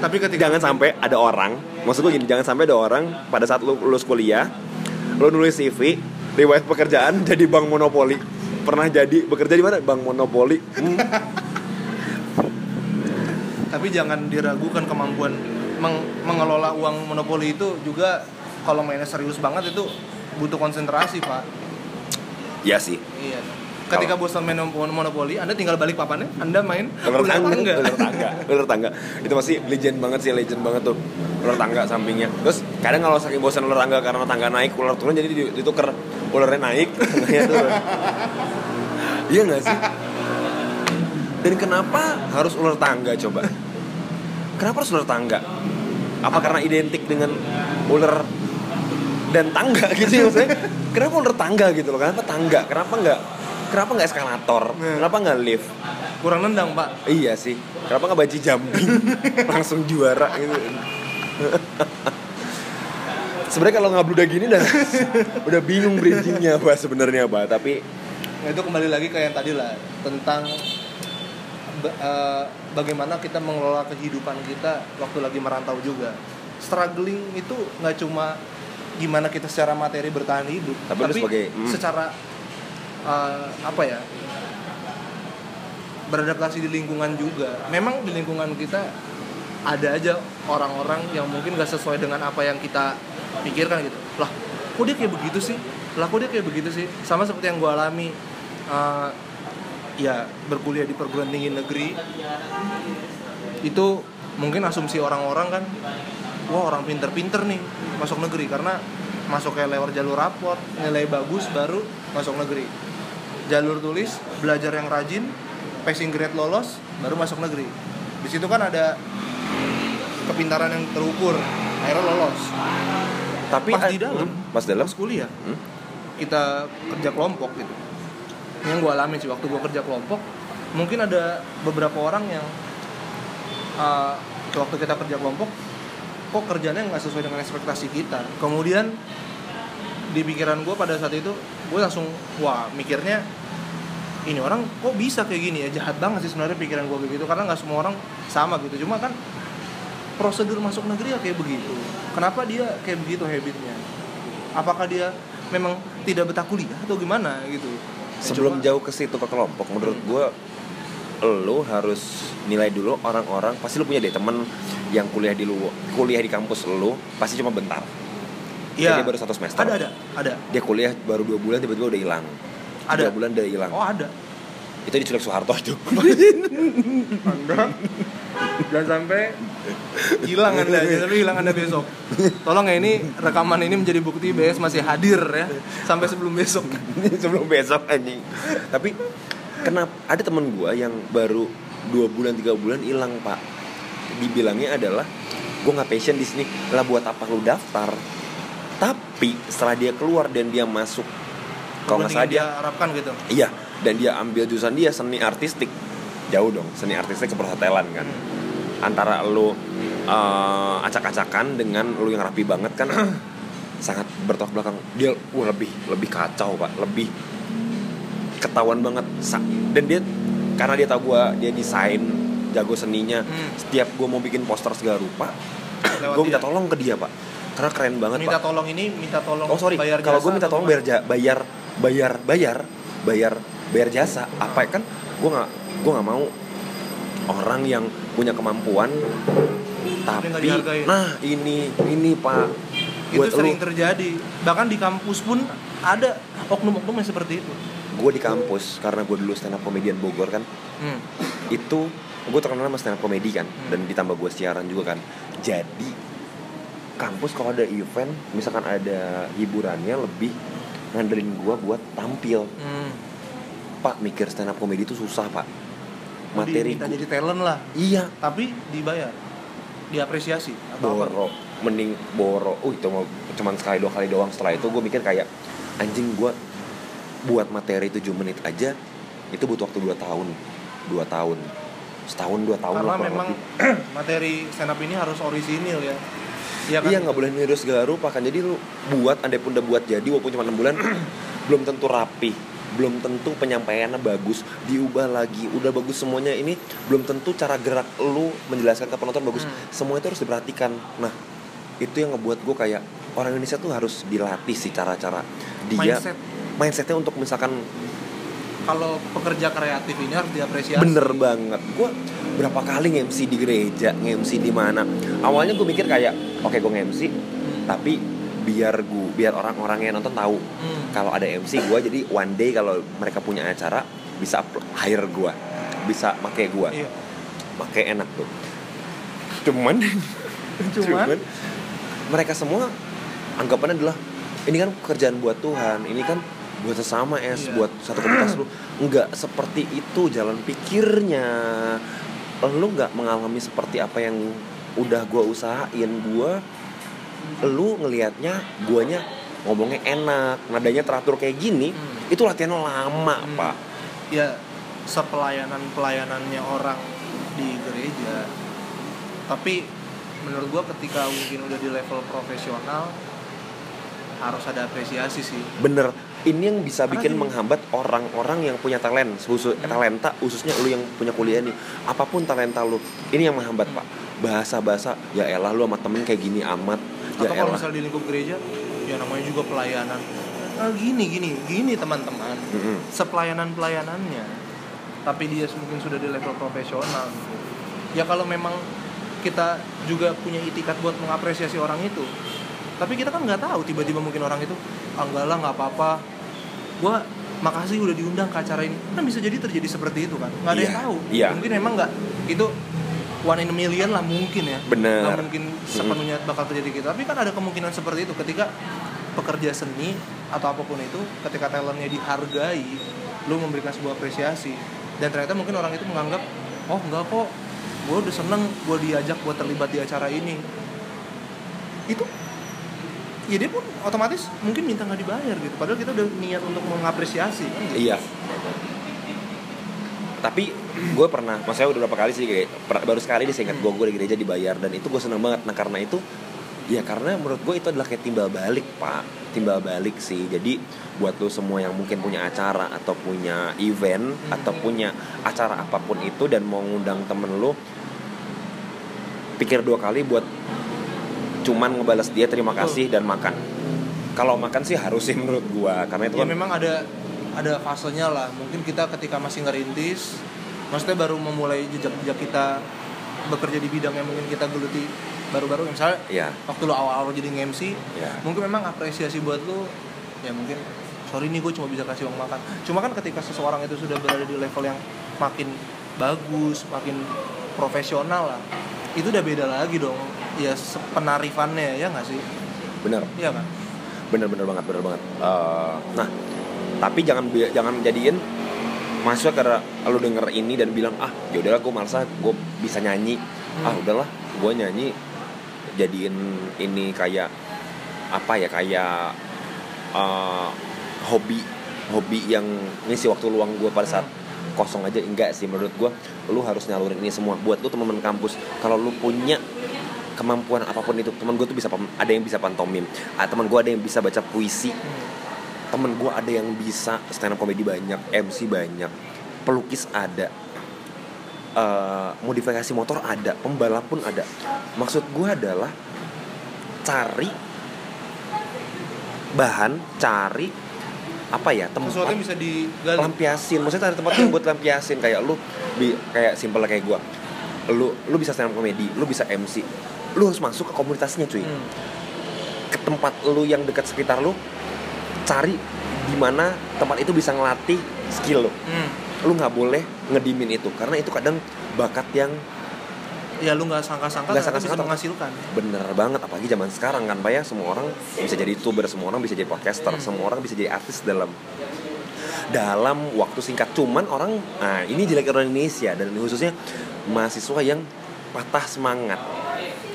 tapi ketika jangan sampai ada orang maksud gue gini jangan sampai ada orang pada saat lu lulus kuliah lu nulis CV riwayat pekerjaan jadi bank monopoli. Pernah jadi bekerja di mana? Bank monopoli. Hmm, tapi jangan diragukan kemampuan meng- mengelola uang monopoli itu juga kalau mainnya serius banget itu butuh konsentrasi pak. Iya sih. Iya ketika bosan main mon- monopoli anda tinggal balik papannya? Anda main ular ular tangga. ular tangga. Ular tangga. Itu masih legend banget sih legend banget tuh. Ular tangga sampingnya. Terus kadang kalau saking bosan ular tangga karena tangga naik ular turun jadi di- ditukar ularnya naik. Tangganya turun. Iya nggak sih? Dan kenapa harus ular tangga coba? Kenapa harus ular tangga? Apa karena identik dengan ular dan tangga gitu ya maksudnya? Kenapa menurut tangga gitu loh? Kenapa tangga? Kenapa nggak kenapa nggak eskalator? Iya. kenapa nggak lift? Kurang nendang pak. Iya sih. Kenapa nggak baji jumping langsung juara gitu. Sebenarnya kalau nggak udah gini dah udah bingung bridgingnya apa sebenarnya apa tapi Nah, itu kembali lagi ke yang tadi lah tentang eh, bagaimana kita mengelola kehidupan kita waktu lagi merantau juga. Struggling itu nggak cuma gimana kita secara materi bertahan hidup, Tapi lu sebagai- hmm. secara eh, apa ya beradaptasi di lingkungan juga. Memang di lingkungan kita ada aja orang-orang yang mungkin gak sesuai dengan apa yang kita pikirkan gitu. Lah, kok dia kayak begitu sih? Lah, kok dia kayak begitu sih? Sama seperti yang gue alami eh, ya berkuliah di perguruan tinggi negeri itu mungkin asumsi orang-orang kan wah orang pinter-pinter nih masuk negeri karena masuk kayak lewat jalur raport nilai bagus baru masuk negeri jalur tulis belajar yang rajin passing grade lolos baru masuk negeri. Di situ kan ada kepintaran yang terukur akhirnya lolos. Tapi pas di dalam Hmm, pas dalam? pas kuliah Hmm? kita kerja kelompok gitu. Yang gue alami sih waktu gue kerja kelompok mungkin ada beberapa orang yang uh, waktu kita kerja kelompok kok kerjanya nggak sesuai dengan ekspektasi kita. Kemudian di pikiran gue pada saat itu gue langsung wah mikirnya ini orang kok bisa kayak gini ya? Jahat banget sih sebenarnya pikiran gue begitu karena nggak semua orang sama gitu. Cuma kan prosedur masuk negeri ya kayak begitu. Kenapa dia kayak begitu habitnya? Apakah dia memang tidak betah kuliah atau gimana gitu? Ya, sebelum cuma- jauh ke situ ke kelompok menurut gue lo harus nilai dulu orang-orang pasti lo punya deh temen yang kuliah di lu kuliah di kampus lo pasti cuma bentar Iya. Jadi baru satu semester. Ada ada ada. Dia kuliah baru dua bulan tiba-tiba udah hilang. Ada. Tiga bulan udah hilang. Oh ada. Itu diculik Soeharto itu. Anda jangan sampai hilang anda jangan sampai hilang anda besok. Tolong ya ini rekaman ini menjadi bukti BS masih hadir ya. Sampai sebelum besok. Sebelum besok anjing. Tapi kenapa ada temen gue yang baru dua bulan tiga bulan hilang pak. Dibilangnya adalah gue nggak passion di sini. Lah buat apa lu daftar tapi setelah dia keluar dan dia masuk kalau nggak salah dia dia harapkan gitu? Iya dan dia ambil jurusan dia seni artistik. Jauh dong seni artistik ke perhotelan kan. Antara lu eh, acak-acakan dengan lu yang rapi banget kan sangat bertolak belakang. Dia wah lebih lebih kacau pak. Lebih ketahuan banget. Dan dia karena dia tahu gua dia desain jago seninya. Hmm. setiap gua mau bikin poster segala rupa gue minta tolong ke dia pak karena keren banget minta pak. tolong ini minta tolong oh sorry. bayar kalau gue minta tolong bayar bayar bayar bayar bayar bayar jasa apa kan gue nggak gue nggak mau orang yang punya kemampuan tapi nah ini ini pak itu buat sering lu. terjadi. Bahkan di kampus pun ada oknum-oknum yang seperti itu. Gue di kampus karena gue dulu stand up komedian Bogor kan. Hmm. itu gue terkenal sama stand up komedi kan. Hmm. dan ditambah gue siaran juga kan. Jadi kampus kalau ada event misalkan ada hiburannya lebih ngandelin gue buat tampil. Hmm. pak mikir stand up komedi itu susah pak. Materi materi kita jadi talent lah. Iya. Tapi dibayar diapresiasi atau apa? Boro mending boro oh itu mau cuman sekali dua kali doang. Setelah itu gue mikir kayak anjing gue buat materi 7 menit aja itu butuh waktu 2 tahun. 2 tahun. Setahun dua tahun karena lah memang lebih. materi stand up ini harus orisinil ya Iya kan? Iya nggak boleh niru segala rupa kan jadi lu buat andai pun udah buat jadi walaupun cuma enam bulan belum tentu rapi belum tentu penyampaiannya bagus diubah lagi udah bagus semuanya ini belum tentu cara gerak lu menjelaskan ke penonton bagus Hmm. semua itu harus diperhatikan nah itu yang ngebuat gue kayak orang Indonesia tuh harus dilatih sih cara-cara dia Mindset. mindsetnya untuk misalkan kalau pekerja kreatif ini harus diapresiasi bener banget gue berapa kali nge-MC di gereja nge-MC di mana awalnya gue mikir kayak oke gue nge-MC Hmm. tapi biar gue biar orang-orang yang nonton tahu Hmm. kalau ada MC gue jadi one day kalau mereka punya acara bisa hire gue bisa make gue Iya. make enak tuh cuman Cuman? mereka semua anggapannya adalah ini kan pekerjaan buat Tuhan ini kan buat sesama es Iya. buat satu komunitas lu nggak seperti itu jalan pikirnya lu nggak mengalami seperti apa yang udah gua usahain gua lu ngelihatnya guanya ngomongnya enak nadanya teratur kayak gini Hmm. itu latihannya lama Hmm. pak ya sepelayanan pelayanannya orang di gereja tapi menurut gua ketika mungkin udah di level profesional harus ada apresiasi sih bener ini yang bisa bikin menghambat orang-orang yang punya talent. Khusus Hmm. talenta khususnya lu yang punya kuliah nih. Apa pun talenta lu ini yang menghambat Hmm. pak. Bahasa-bahasa ya elah lu sama temen kayak gini amat. Ya atau kalau elah. misalnya di lingkup gereja ya namanya juga pelayanan. Nah, gini gini gini teman-teman. Mm-mm. sepelayanan pelayanannya tapi dia mungkin sudah di level profesional. Ya kalau memang kita juga punya itikat buat mengapresiasi orang itu tapi kita kan nggak tahu tiba-tiba mungkin orang itu ah enggak lah nggak apa-apa gua makasih udah diundang ke acara ini. Kan bisa jadi terjadi seperti itu kan? Nggak ada yang Iya, tahu. iya. mungkin emang nggak itu one in a million lah mungkin ya. Bener. nggak mungkin sepenuhnya bakal terjadi gitu. Tapi kan ada kemungkinan seperti itu. Ketika pekerja seni atau apa pun itu ketika talentnya dihargai lu memberikan sebuah apresiasi. Dan ternyata mungkin orang itu menganggap oh enggak kok. Gue udah seneng gue diajak buat terlibat di acara ini. Itu ya dia pun otomatis mungkin minta nggak dibayar gitu padahal kita udah niat untuk mengapresiasi kan gitu. Iya. Tapi gue pernah, maksudnya udah berapa kali sih kayak per- baru sekali saya ingat gue gue di gereja dibayar dan itu gue seneng banget. Nah karena itu ya karena menurut gue itu adalah kayak timbal balik pak, timbal balik sih. Jadi buat lo semua yang mungkin punya acara atau punya event atau punya acara apa pun itu dan mau ngundang temen lo, pikir dua kali buat cuman ngebales dia terima Betul. kasih dan makan. Kalau makan sih harus sih menurut gue karena itu ya kan memang ada ada fasenya lah. Mungkin kita ketika masih ngerintis maksudnya baru memulai jejak-jejak kita bekerja di bidang yang mungkin kita geluti baru-baru. Misalnya ya waktu lo awal-awal jadi MC ya mungkin memang apresiasi buat lo ya mungkin sorry nih gue cuma bisa kasih uang makan. Cuma kan ketika seseorang itu sudah berada di level yang makin bagus makin profesional lah itu udah beda lagi dong ya penarifannya ya nggak sih? Bener. Iya kan bener-bener banget bener banget. Eh, nah tapi jangan jangan jadiin mahasiswa karena lu denger ini dan bilang ah ya udahlah gue malas gue bisa nyanyi. Hmm. ah udahlah gue nyanyi jadiin ini kayak apa ya kayak eh, hobi hobi yang ngisi waktu luang gue pada saat kosong aja. Enggak sih menurut gue lu harus nyalurin ini semua buat lu teman-teman kampus. Kalau lu punya kemampuan apa pun itu teman gue tuh bisa ada yang bisa pantomim ah, teman gue ada yang bisa baca puisi. Temen gue ada yang bisa stand up comedy banyak MC banyak pelukis ada eh, modifikasi motor ada pembalap pun ada. Maksud gue adalah cari bahan cari apa ya sesuatu tempat yang bisa digali. lampiasin. Maksudnya cari tempat yang buat lampiasin kayak lu bi- kayak simple kayak gue lu lu bisa stand up comedy lu bisa MC lu harus masuk ke komunitasnya cuy Hmm. ke tempat lu yang dekat sekitar lu cari di mana tempat itu bisa ngelatih skill lu Hmm. lu nggak boleh ngedimin itu karena itu kadang bakat yang ya lu nggak sangka-sangka Nggak ternyata bisa sangka-sangka. menghasilkan bener banget apalagi zaman sekarang kan pak ya semua orang bisa jadi youtuber semua orang bisa jadi podcaster Hmm. semua orang bisa jadi artis dalam dalam waktu singkat cuman orang nah ini jelek orang Indonesia dan khususnya mahasiswa yang patah semangat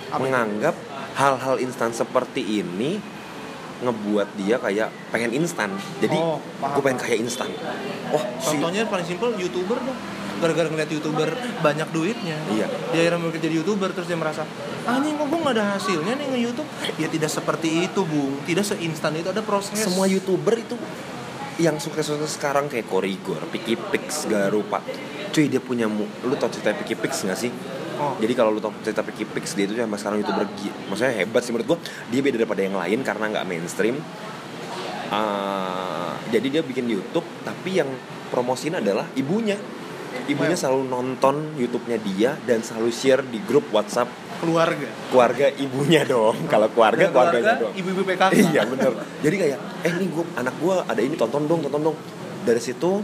Apa menganggap hal-hal instan seperti ini ngebuat dia kayak pengen instan. Jadi Oh, gue pengen kayak instan. Si contohnya paling simpel youtuber dong. Gara-gara ngeliat youtuber banyak duitnya. Iya. dia akhirnya mau jadi youtuber terus dia merasa ah ini kok gue nggak ada hasilnya nih nge youtube ya tidak seperti itu bung tidak seinstan itu ada proses. Semua youtuber itu yang sukses-sukses sekarang kayak Korigor, Piki Pix, Garupa. Cuy dia punya mu lu tau cerita Piki Pix gak sih oh. Jadi kalau lu tau cerita Piki Pix dia itu sampai sekarang youtuber maksudnya hebat sih menurut gua. Dia beda daripada yang lain karena nggak mainstream. Ah, jadi dia bikin YouTube tapi yang promosiin adalah ibunya. Ibunya selalu nonton YouTube-nya dia dan selalu share di grup WhatsApp. Keluarga? Keluarga ibunya dong. Kalau keluarga Dan keluarganya dong. ibu-ibu PKK iya bener. Jadi kayak eh nih gua anak gua ada ini tonton dong tonton dong. Dari situ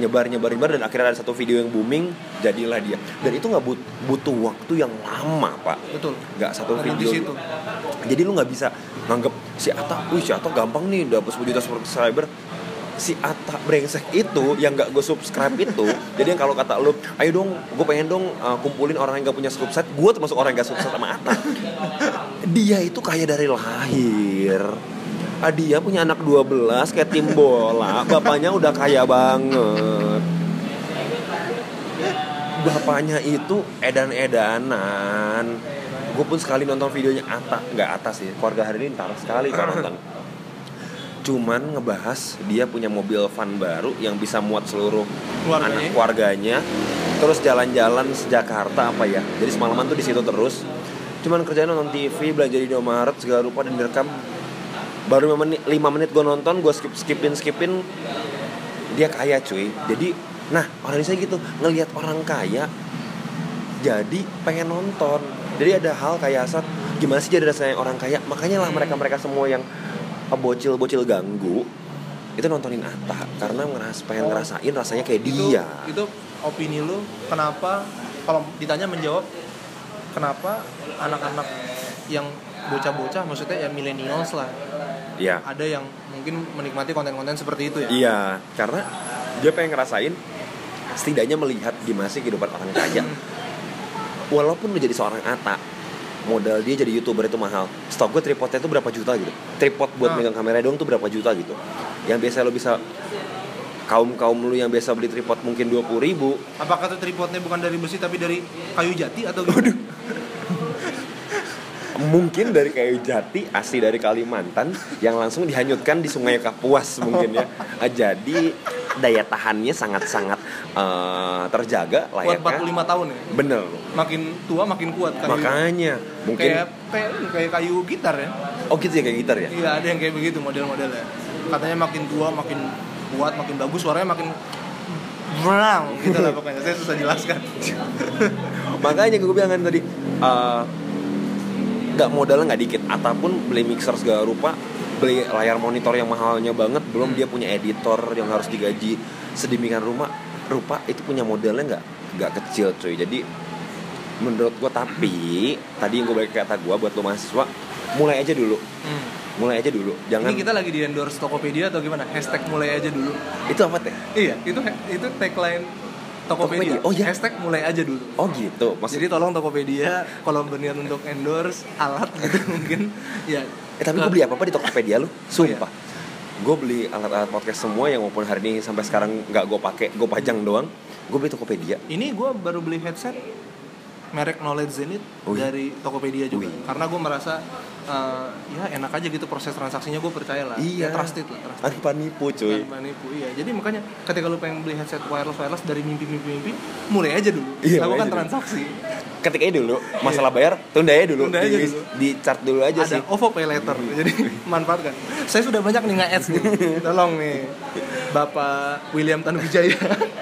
nyebar nyebar nyebar dan akhirnya ada satu video yang booming jadilah dia. Dan itu nggak but- butuh waktu yang lama pak. Betul. Nggak satu di video. situ. jadi lu nggak bisa nganggep si Ata wih si Ata gampang nih dapet 10 juta subscriber. Si Ata brengsek itu yang nggak gue subscribe itu jadi yang kalau kata lu ayo dong gue pengen dong uh, kumpulin orang yang nggak punya subscribe gue termasuk orang yang nggak subscribe sama Ata dia itu kaya dari lahir. ah, dia punya anak 12 kayak tim bola bapaknya udah kaya banget. Bapaknya itu edan-edanan. Gue pun sekali nonton videonya Ata nggak atas sih keluarga hari ini ntar sekali kalau nonton. Cuman ngebahas dia punya mobil van baru yang bisa muat seluruh Keluarganya. anak keluarganya terus jalan-jalan sejakarta apa ya jadi semalaman tuh di situ terus. Cuman kerjaan nonton TV belanja di Indomaret segala rupa dan direkam baru 5 menit, 5 menit gue nonton gue skip skipin skipin dia kaya cuy. Jadi nah orang Indonesia gitu ngelihat orang kaya jadi pengen nonton. Jadi ada hal kayak asal gimana sih jadi rasanya orang kaya? Makanya lah mereka mereka semua yang bocil bocil ganggu itu nontonin Atta karena ngeras pengen Oh. ngerasain rasanya kayak itu, dia. itu opini lu kenapa kalau ditanya menjawab kenapa anak-anak yang bocah-bocah maksudnya ya millennials lah Iya ada yang mungkin menikmati konten-konten seperti itu ya Iya, karena dia pengen ngerasain setidaknya melihat gimana sih kehidupan orang kaya. Walaupun lu jadi seorang Ata, modal dia jadi youtuber itu mahal. Stok gue tripodnya itu berapa juta gitu. Tripod buat Ah. megang kamera doang tuh berapa juta gitu. Yang biasa lu bisa kaum kaum lu yang biasa beli tripod mungkin dua puluh ribu apakah itu tripodnya bukan dari besi tapi dari kayu jati atau gimana? Mungkin dari kayu jati asli dari Kalimantan yang langsung dihanyutkan di Sungai Kapuas mungkin ya. Ah, jadi daya tahannya sangat-sangat eh, terjaga layaknya 45 tahun ya? Bener. Makin tua makin kuat kayu makanya mungkin kayak kayak kayak kayu gitar ya? Oh gitu ya kayak gitar ya? Iya ada yang kayak begitu model-modelnya katanya makin tua makin kuat makin bagus suaranya makin brown gitu lah pokoknya. Saya susah jelaskan. Makanya gue bilang kan tadi eh, nggak modalnya nggak dikit. Ataupun beli mixer segala rupa beli layar monitor yang mahalnya banget belum Hmm. dia punya editor yang harus digaji sedemikian rumah rupa itu punya modalnya nggak nggak kecil cuy. Jadi menurut gue tapi tadi yang gue balik ke kata gue buat lo mahasiswa mulai aja dulu. Hmm. mulai aja dulu. Jangan ini kita lagi di endorse Tokopedia atau gimana? Hashtag mulai aja dulu. Itu apa teh? Iya itu itu tagline Tokopedia, Tokopedia. Oh, iya. hashtag mulai aja dulu oh gitu maksud jadi tolong Tokopedia kalau berniat untuk endorse alat gitu mungkin ya Eh tapi gue beli apa apa di Tokopedia lu, sumpah. Gue beli alat-alat podcast semua yang walaupun hari ini sampai sekarang nggak gue pakai, gue pajang doang. Gue beli Tokopedia. ini gue baru beli headset merek Knowledge Zenith Wih. dari Tokopedia juga Wih. karena gue merasa eh, ya enak aja gitu proses transaksinya gue percaya lah Iya. ya, trusted lah trusted Tanpa nipu cuy. Tanpa nipu iya jadi makanya ketika lu pengen beli headset wireless wireless dari mimpi mimpi mimpi mulai aja dulu Iya, lakukan transaksi Ketika itu dulu, masalah bayar tunda aja dulu. Tunda aja di, dulu. di chart dulu aja ada sih. OVO Pay Later jadi manfaatkan saya sudah banyak nih nge-ads nih tolong nih Bapak William Tanuwijaya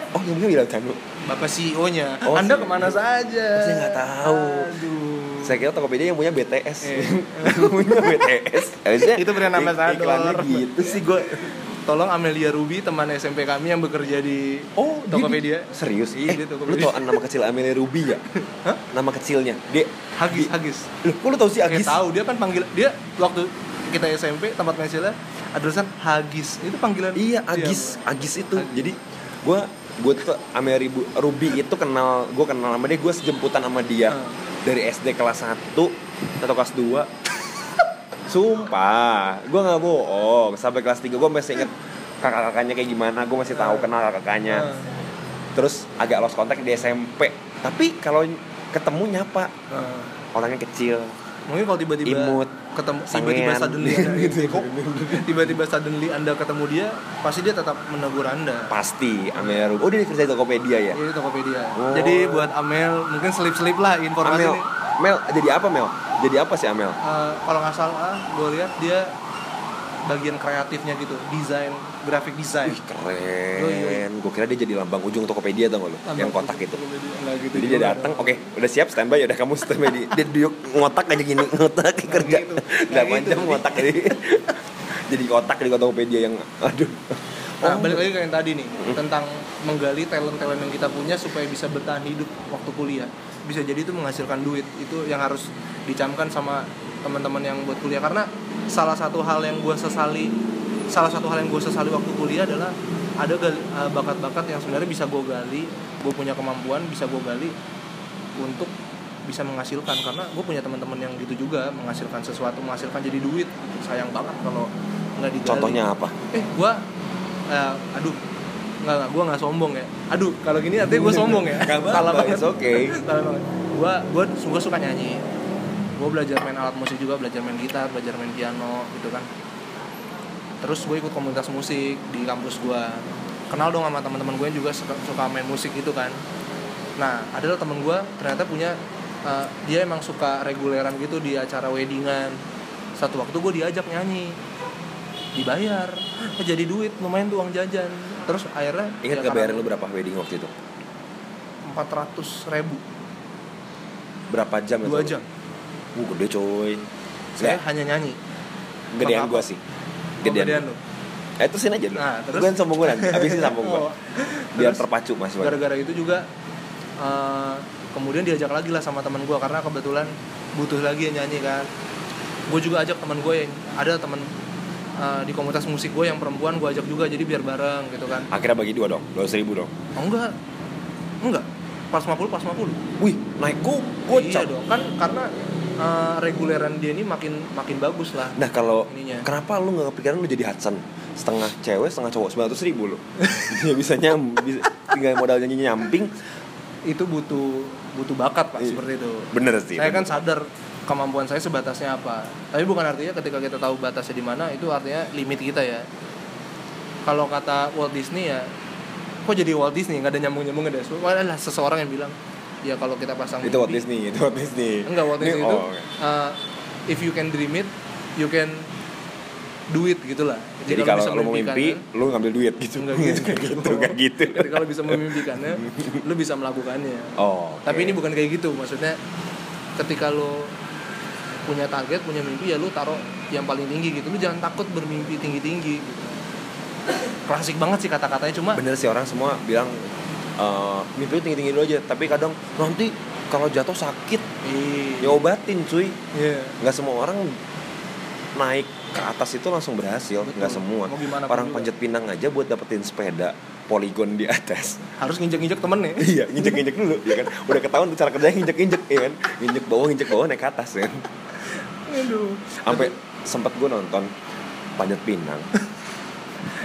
Oh yang bilang Canu. Bapak CEO-nya Oh, Anda CEO. ke mana saja Saya nggak tahu. Aduh Saya kira Tokopedia yang punya BTS. Iya. punya BTS. Harusnya Itu brand ambassador. Iklannya gitu sih gue. Tolong Amelia Ruby teman SMP kami yang bekerja di Oh, dia- Tokopedia. Serius? Iya, eh, dia lu tau nama kecil Amelia Ruby ya? Hah? Nama kecilnya. Dia Hagis, Hagis. Loh, kok lu tau sih Eh, Agis? tahu dia kan panggil dia waktu kita SMP tempat mensilnya ada tulisan Hagis. Itu panggilan Iya, dia. Agis, Agis itu. Agis. Jadi gue gue tuh Ribu- Ruby itu kenal gue kenal sama dia gue sejemputan sama dia Hmm. dari SD kelas 1 atau kelas 2 Sumpah, gue nggak bohong. Sampai kelas 3 gue masih inget kakak-kakaknya kayak gimana. Gue masih tahu Hmm. kenal kakaknya. Hmm. Terus agak lost kontak di SMP. Tapi kalau ketemu nyapa, orangnya kecil, Mungkin kalau tiba-tiba imut, ketemu tiba-tiba suddenly gitu. Kok tiba-tiba suddenly Anda ketemu dia, pasti dia tetap menegur Anda. pasti Ruby. Oh dia kerja di Tokopedia ya? Ini Tokopedia. Oh. Jadi buat Amel mungkin selip-selip lah informasi Amel, nih. Mel, jadi apa Mel? Jadi apa sih Amel? Eh, kalau nggak salah, gue lihat dia bagian kreatifnya gitu, desain, graphic design. Ih keren. Gue kira dia jadi lambang ujung Tokopedia tau gak lu? Yang kotak itu. Gitu Jadi dia datang, oke, udah siap standby udah kamu standby di dia duduk ngotak aja gini, ngotak kerja. gitu. Nggak panjang gitu. ngotak jadi. jadi kotak di Tokopedia yang aduh. Nah, Oh. balik lagi ke yang tadi nih tentang menggali talent-talent yang kita punya supaya bisa bertahan hidup waktu kuliah. Bisa jadi itu menghasilkan duit. Itu yang harus dicamkan sama teman-teman yang buat kuliah karena salah satu hal yang gue sesali salah satu hal yang gue sesali waktu kuliah adalah ada eh, bakat-bakat yang sebenarnya bisa gue gali, gue punya kemampuan bisa gue gali untuk bisa menghasilkan. Karena gue punya teman-teman yang gitu juga menghasilkan sesuatu menghasilkan jadi duit. Sayang banget kalau nggak digali. Contohnya apa? Eh gua eh, aduh nggak nggak gua nggak sombong ya. Aduh kalau gini artinya gua sombong ya. Salah banget. okay. salah banget. Gua gua gua suka nyanyi. Gua belajar main alat musik juga belajar main gitar belajar main piano gitu kan terus gue ikut komunitas musik di kampus gua. Kenal dong sama teman-teman gue yang juga suka, suka main musik gitu kan. Nah adalah temen gue ternyata punya eh, dia emang suka reguleran gitu di acara weddingan. Satu waktu gue diajak nyanyi dibayar Eh, jadi duit lumayan tuh uang jajan. Terus akhirnya ingat ya bayarin lu berapa wedding waktu itu? Empat ratus ribu. Berapa jam dua jam. Uh gede coy. Saya hanya nyanyi. Gedean gua sih gedean, gedean lu. Eh terusin aja dulu. Nah, terus? gue sombong gue nanti abis ini sambung gue Oh. biar Terus, terpacu mas gara-gara itu juga eh, kemudian diajak lagi lah sama teman gue karena kebetulan butuh lagi yang nyanyi kan. Gue juga ajak teman gue yang ada teman eh, di komunitas musik gue yang perempuan gue ajak juga jadi biar bareng gitu kan. Akhirnya bagi dua dong dua ribu dong. Oh, enggak. Enggak. Pas 50 pas 50 wih naik go iya dong kan karena eh, reguleran dia ini makin makin bagus lah nah kalau Ininya. kenapa lu nggak kepikiran lu jadi Hudson? Setengah cewek setengah cowok sembilan ratus ribu lu. Ya bisa nyam bisa tinggal modal nyanyi nyamping. Itu butuh butuh bakat pak Iya. seperti itu. Bener sih saya kan bener. sadar kemampuan saya sebatasnya apa. Tapi bukan artinya ketika kita tahu batasnya di mana itu artinya limit kita ya. Kalau kata Walt Disney ya kok jadi Walt Disney? Nggak ada nyambung nyambungnya deh. Soalnya seseorang yang bilang ya kalau kita pasang itu Walt Disney itu Walt Disney. Enggak Walt Ini- Disney itu oh, oke. uh, if you can dream it you can do it gitulah jadi lu kalau bisa lu mau mimpi lu ngambil duit gitu. Enggak gitu. Nggak gitu gitu. Ketika lu bisa memimpikannya lu bisa melakukannya. Oh oke. tapi ini bukan kayak gitu maksudnya ketika lo punya target punya mimpi ya lu taruh yang paling tinggi gitu. Lu jangan takut bermimpi tinggi tinggi gitu. klasik banget sih kata-katanya cuma bener sih orang semua bilang eh mimpi tinggi tinggi dulu aja. Tapi kadang nanti kalau jatuh sakit. Ya iya obatin cuy. Iya. nggak semua orang naik ke atas itu langsung berhasil. Betul. nggak semua orang panjat pinang aja buat dapetin sepeda poligon di atas. Harus nginjek-nginjek temen ya. Iya nginjek nginjek dulu ya kan? Udah ketahuan cara kerjanya nginjek nginjek ya kan? Nginjek bawah nginjek bawah naik ke atas ya kan? Aduh. Sampai sempet gue nonton panjat pinang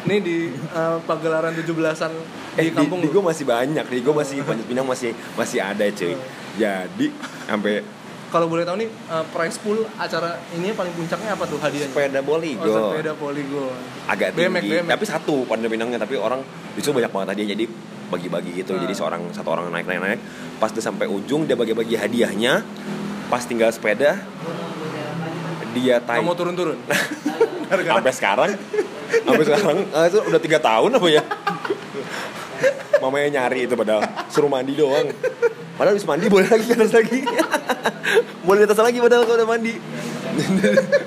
ini di uh, pagelaran 17-an eh di kampung di, lu. gue masih banyak di gue masih panjat pinang masih masih ada cuy. Oh. jadi sampai kalau boleh tahu nih uh, prize pool acara ini paling puncaknya apa tuh hadiahnya? Sepeda oh, poligon sepeda poligon. Agak BMX, tinggi BMX. tapi satu panjat pinangnya tapi orang justru banyak banget hadiah jadi bagi-bagi gitu. Ah. jadi seorang satu orang naik naik naik pas dia sampai ujung dia bagi-bagi hadiahnya. Pas tinggal sepeda dia tai mau turun-turun? Sampai sekarang sampai sekarang ah, itu udah tiga tahun apa ya? Mamanya nyari itu padahal suruh mandi doang. Padahal habis mandi boleh lagi ke atas lagi. Boleh di atas lagi padahal kalau udah mandi.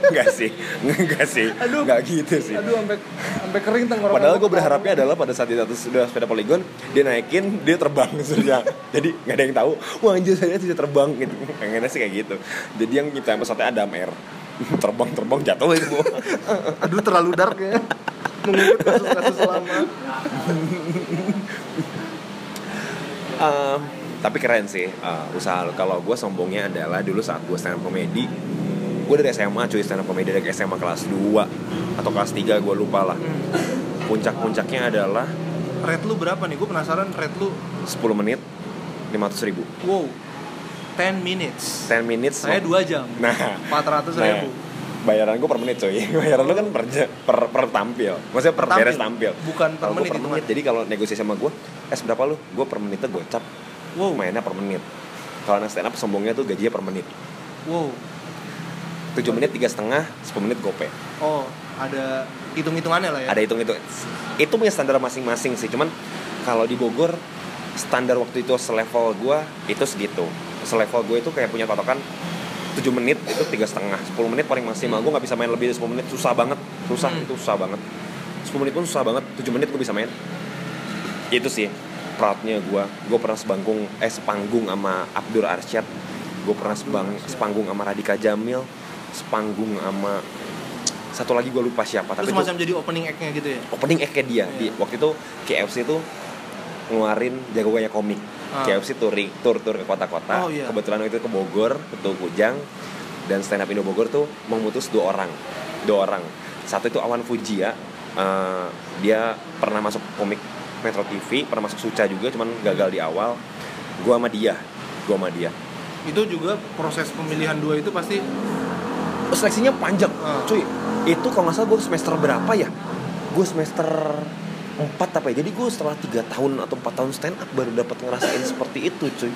Enggak sih enggak sih Aduh. enggak gitu sih. Aduh sampai sampai kering tenggorokan Padahal gue berharapnya adalah pada saat di atas sudah sepeda poligon dia naikin dia terbang sudah. Jadi nggak ada yang tahu wah anjir saya tidak terbang gitu. Pengennya sih kayak gitu. Jadi yang kita episode Adam Air terbang terbang jatuh itu. Bu. Aduh terlalu dark ya. Kasus-kasus lama. Eh, tapi keren sih eh, usaha kalau gue sombongnya adalah dulu saat gue stand up comedy gue dari SMA cuy stand up comedy dari SMA kelas 2 atau kelas 3 gue lupa lah. Puncak-puncaknya adalah Rate lu berapa nih? Gue penasaran rate lu. 10 menit 500 ribu. Wow 10 minutes 10 minutes Saya 2 jam Nah, 400 nah, ribu bayaran gue per menit coy. Bayaran lu kan per, per, per tampil. Maksudnya per, Per tampil. beres tampil. Bukan per menit per menit. Jadi kalau negosiasi sama gue, es berapa lu? Gue per menitnya gue cap. Wow Mainnya per menit. Kalau anak stand up sombongnya tuh gajinya per menit. Wow 7 menit tiga setengah, 10 menit gope. Oh ada hitung-hitungannya lah ya Ada hitung itu. Itu punya standar masing-masing sih. Cuman kalau di Bogor standar waktu itu selevel gue itu segitu. Selevel gue itu kayak punya patokan 7 menit itu tiga setengah. 10 menit paling maksimal. Gue nggak bisa main lebih dari 10 menit. Susah banget. Susah Hmm. itu susah banget. 10 menit pun susah banget. 7 menit gue bisa main. Itu sih proudnya gue. Gue pernah sebanggung eh sepanggung sama Abdur Arsyad. Gue pernah sebang sepanggung sama Radika Jamil. Sepanggung sama satu lagi gue lupa siapa Terus tapi itu semacam jadi opening act-nya gitu ya? Opening act dia. Iya. di waktu itu KFC itu ngeluarin jagoannya komik Ah. KFC touring tour tour ke kota-kota. Oh, iya. kebetulan waktu itu ke Bogor ke Kujang dan stand up Indo Bogor tuh memutus dua orang. Dua orang. Satu itu Awan Fujia eh, dia pernah masuk komik Metro TV pernah masuk Suca juga cuman gagal di awal. Gue sama dia gue sama dia. Itu juga proses pemilihan dua itu pasti seleksinya panjang Ah. cuy. Itu kalau nggak salah gue semester berapa ya? Gue semester 4 apa ya? Jadi gue setelah tiga tahun atau empat tahun stand up baru dapat ngerasain seperti itu cuy.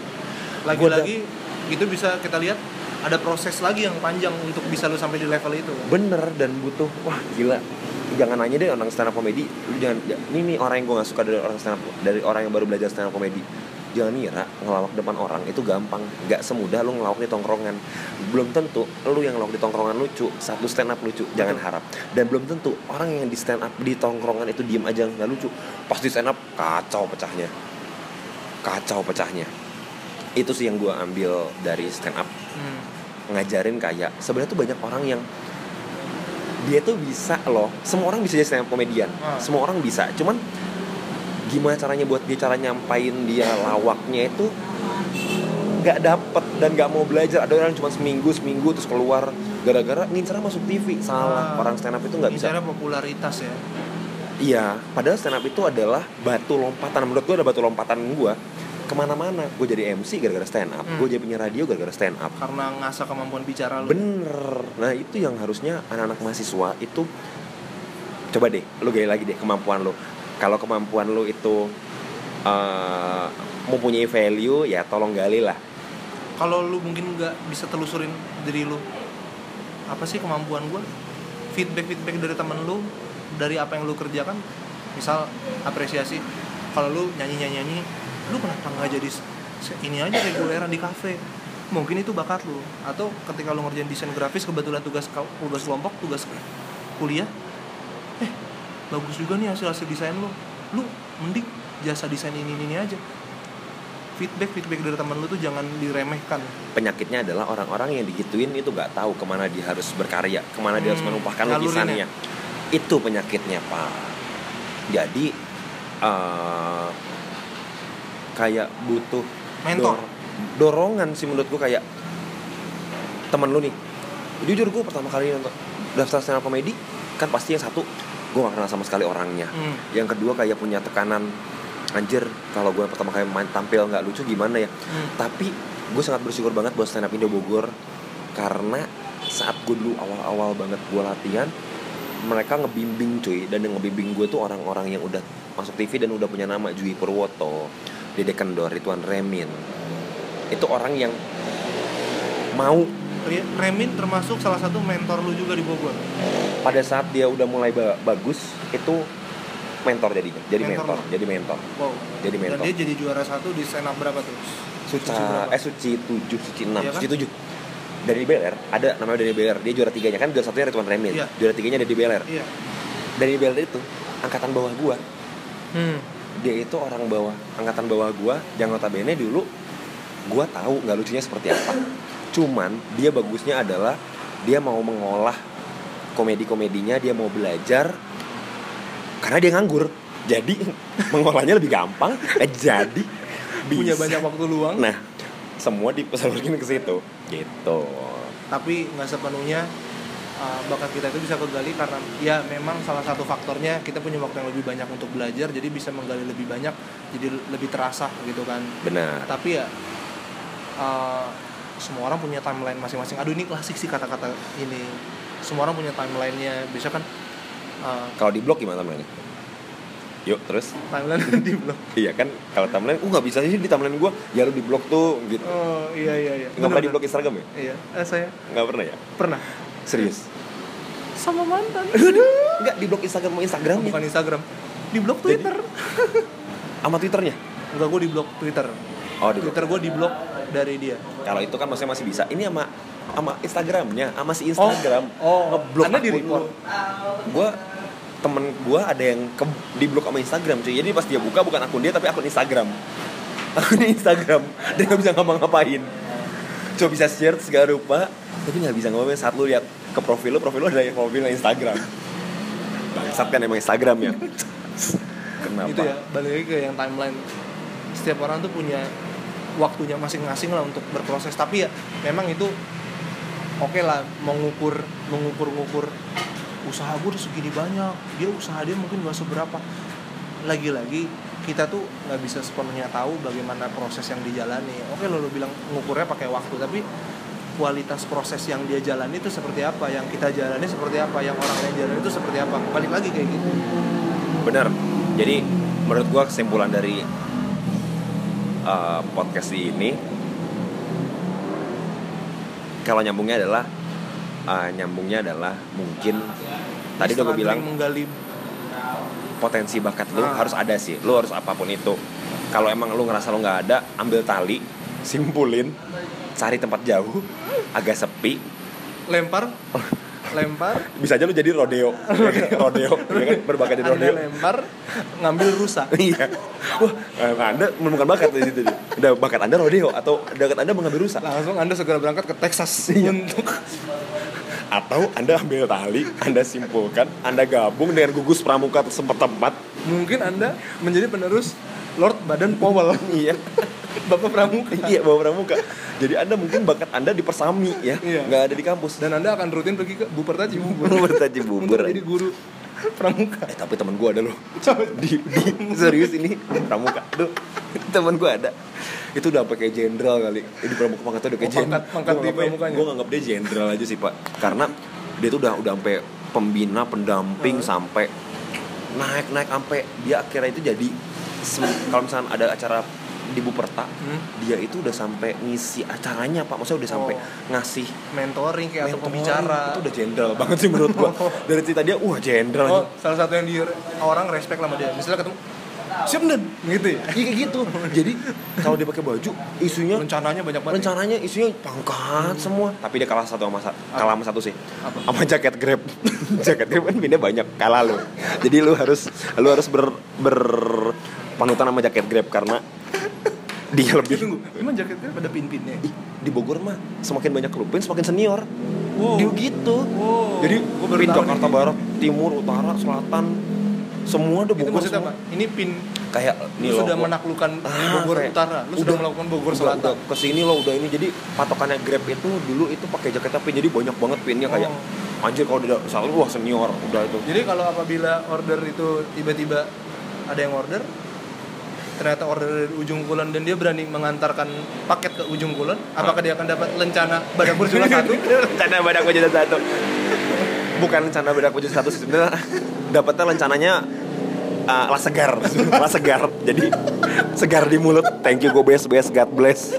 Lagi-lagi itu bisa kita lihat ada proses lagi yang panjang untuk bisa lu sampai di level itu. Bener dan butuh wah gila. Jangan nanya deh orang stand up komedi lu jangan ya, ini nih orang yang gue gak suka dari orang stand up dari orang yang baru belajar stand up komedi jangan ngira ngelawak depan orang itu gampang. Nggak semudah lu ngelawak di tongkrongan. Belum tentu lu yang ngelawak di tongkrongan lucu satu stand up lucu jangan harap. Dan belum tentu orang yang di stand up di tongkrongan itu diem aja nggak lucu. Pasti stand up kacau pecahnya. Kacau pecahnya. Itu sih yang gue ambil dari stand up Hmm. ngajarin kayak sebenarnya tuh banyak orang yang dia tuh bisa loh. Semua orang bisa jadi stand up komedian. Ah. semua orang bisa. Cuman gimana caranya buat dia cara nyampain dia lawaknya itu nggak dapet dan nggak mau belajar ada orang cuma seminggu seminggu terus keluar gara-gara ngincar masuk TV salah Ah. orang stand up itu nggak bisa popularitas ya iya padahal stand up itu adalah batu lompatan menurut gue ada batu lompatan gue ke mana-mana gue jadi MC gara-gara stand up Hmm. gue jadi penyiar radio gara-gara stand up karena ngasah kemampuan bicara lu Bener. Nah itu yang harusnya anak-anak mahasiswa itu coba deh, lu gali lagi deh kemampuan lu. Kalau kemampuan lu itu eh, mempunyai value, ya tolong gali lah. kalau lu mungkin nggak bisa telusurin diri lu apa sih kemampuan gua? Feedback feedback dari temen lu dari apa yang lu kerjakan misal apresiasi. Kalau lu nyanyi nyanyi nyanyi lu kenapa nggak jadi ini aja reguleran di kafe? Mungkin itu bakat lu. Atau ketika lu ngerjain desain grafis kebetulan tugas tugas kelompok tugas kuliah eh bagus juga nih hasil hasil desain lu lu mending jasa desain ini ini, ini aja feedback feedback dari teman lu tuh jangan diremehkan Penyakitnya adalah orang-orang yang digituin itu gak tahu ke mana dia harus berkarya, ke mana dia harus Hmm, menumpahkan lukisannya. Itu penyakitnya pak. Jadi eh, kayak butuh Mentor. dor- dorongan sih menurut gue kayak temen lu nih jujur gue pertama kali nonton daftar stand up komedi kan pasti yang satu gue gak kenal sama sekali orangnya Hmm. yang kedua kayak punya tekanan anjir kalau gue pertama kali main tampil nggak lucu gimana ya Hmm. tapi gue sangat bersyukur banget buat stand up Indo Bogor karena saat gue dulu awal-awal banget gue latihan mereka ngebimbing cuy dan yang ngebimbing gue tuh orang-orang yang udah masuk TV dan udah punya nama Jui Purwoto Dede Kendor Ridwan Remin itu orang yang mau Remin termasuk salah satu mentor lu juga di Bogor. pada saat dia udah mulai ba- bagus itu mentor jadinya jadi Mentor mentor, lo? jadi mentor Wow. jadi Dan mentor dia jadi juara satu di stand up berapa tuh? Suca Suci berapa? eh Suci 7 Suci 6 Iya kan? Suci 7 dari Beler ada namanya dari Beler dia juara tiganya kan juara satunya Ridwan Remin Iya. juara tiganya dari Beler Iya. dari Beler itu angkatan bawah gua Hmm. dia itu orang bawah angkatan bawah gua yang notabene dulu gua tahu nggak lucunya seperti apa cuman dia bagusnya adalah dia mau mengolah komedi komedinya dia mau belajar karena dia nganggur. Jadi mengolahnya lebih gampang. Eh, jadi Punya bisa. banyak waktu luang. nah semua disalurkan ke situ. Gitu. Tapi nggak sepenuhnya uh, bakat kita itu bisa kegali karena ya memang salah satu faktornya kita punya waktu yang lebih banyak untuk belajar jadi bisa menggali lebih banyak jadi lebih terasa gitu kan. Benar. Tapi ya uh, semua orang punya timeline masing-masing. Aduh ini klasik sih kata-kata ini. Semua orang punya timelinenya. Bisa kan uh, kalau di blog gimana timeline yuk terus? Timeline di blog iya kan kalau timeline uh nggak bisa sih di timeline gua. Ya lu di blog tuh gitu. Oh iya iya iya. Nggak pernah di blog Instagram ya? Iya. Eh, saya? Nggak pernah ya? Pernah. Serius? Sama mantan. Nggak di blog Instagram mau Instagram bukan Instagram. Di blog Twitter. Sama Twitternya? Enggak gue di blog Twitter. Oh di. Twitter gue di blog dari dia. Kalau itu kan maksudnya masih bisa. Ini sama sama Instagramnya sama si Instagram. Oh, ngeblok Anda di report? gua temen gua ada yang ke di blok sama Instagram cuy. Jadi pas dia buka bukan akun dia tapi akun Instagram. Akun Instagram. Dia nggak bisa ngapa-ngapain. Coba bisa share segala rupa. Tapi nggak bisa ngapain saat lu lihat ke profil lu profil lu ada yang profilnya Instagram. Bangsat kan emang Instagram ya? Kenapa? Itu ya balik lagi ke yang timeline. Setiap orang tuh punya waktunya masing-masing lah untuk berproses. Tapi ya memang itu oke lah mengukur mengukur ngukur usaha gue udah segini banyak. Dia usaha dia mungkin gak seberapa. Lagi-lagi kita tuh nggak bisa sepenuhnya tahu bagaimana proses yang dijalani. Oke lo, lo bilang ngukurnya pakai waktu tapi kualitas proses yang dia jalani itu seperti apa? Yang kita jalani seperti apa? Yang orang lain jalani itu seperti apa? Balik lagi kayak gitu. Bener jadi menurut gua kesimpulan dari uh, podcast ini kalau nyambungnya adalah uh, nyambungnya adalah mungkin tadi udah gue bilang menggali potensi bakat lu Ah. harus ada sih lu harus apa pun itu. Kalau emang lu ngerasa lu nggak ada ambil tali simpulin cari tempat jauh agak sepi. Lempar lempar. Bisa aja lu jadi rodeo. Rodeo. Ya kan? Berbakat jadi anda rodeo. lempar ngambil rusa iya. Wah eh, anda menemukan bakat di situ udah bakat anda rodeo atau bakat anda mengambil rusak? Langsung anda segera berangkat ke Texas. Iya. untuk atau anda ambil tali anda simpulkan anda gabung dengan gugus pramuka setempat. Mungkin anda menjadi penerus Lord Badan Powell. Iya. Bapak Pramuka. Iya bawa pramuka. Jadi anda mungkin bakat anda di persami ya. Iya. nggak ada di kampus. Dan anda akan rutin pergi ke Buperta Cibubur bertaji untuk bubur jadi guru pramuka. Eh tapi teman gua ada loh. Di, di serius ini pramuka. Tuh teman gua ada. Itu udah kayak jenderal kali. Eh, di pramuka pangkat udah kayak Oh, pangkat- jenderal. pangkat di pramukanya. gua nganggap dia jenderal aja sih pak. Karena dia tuh udah udah sampai pembina pendamping Hmm. sampai naik naik sampai dia akhirnya itu jadi kalau misalnya ada acara di Buperta Hmm? dia itu udah sampai ngisi acaranya pak maksudnya udah sampai Oh. ngasih mentoring kayak atau mentoring. pembicara itu udah jenderal banget sih menurut gua dari cerita dia wah jenderal oh salah satu yang di orang respect sama dia misalnya ketemu siap Nen gitu ya Iya kayak gitu. Jadi kalau dia pakai baju, isunya rencananya banyak banget ya? rencananya isunya pangkat semua. Tapi dia kalah satu sama sa- kalah sama satu sih. Apa? Sama jaket Grab. jaket Grab kan pindah banyak kalah lu. Jadi lu harus lu harus ber berpanutan sama jaket Grab karena dia lebih tunggu emang jaketnya pada pin-pinnya Ih, di Bogor mah semakin banyak klub band semakin senior. Wow. Dia gitu. Wow. Jadi pin Jakarta nih. Barat, Timur, Utara, Selatan, semua udah itu Bogor maksudnya semua. apa ini pin Kayak lu sudah menaklukkan Ah, Bogor kayak- Utara lu sudah melakukan Bogor udah, Selatan udah ke sini lo udah ini jadi patokannya Grab itu dulu itu pakai jaketnya pin jadi banyak banget pinnya kayak Oh. anjir kalau udah selalu wah senior udah itu jadi kalau apabila order itu tiba-tiba ada yang order ternyata order dari ujung kulon dan dia berani mengantarkan paket ke ujung kulon apakah dia akan dapat lencana badak berjula satu? Rencana badak wajah satu. Bukan rencana badak wajah satu sebenarnya dapatnya rencananya uh, lah segar. Lah segar jadi segar di mulut. Thank you go best best God bless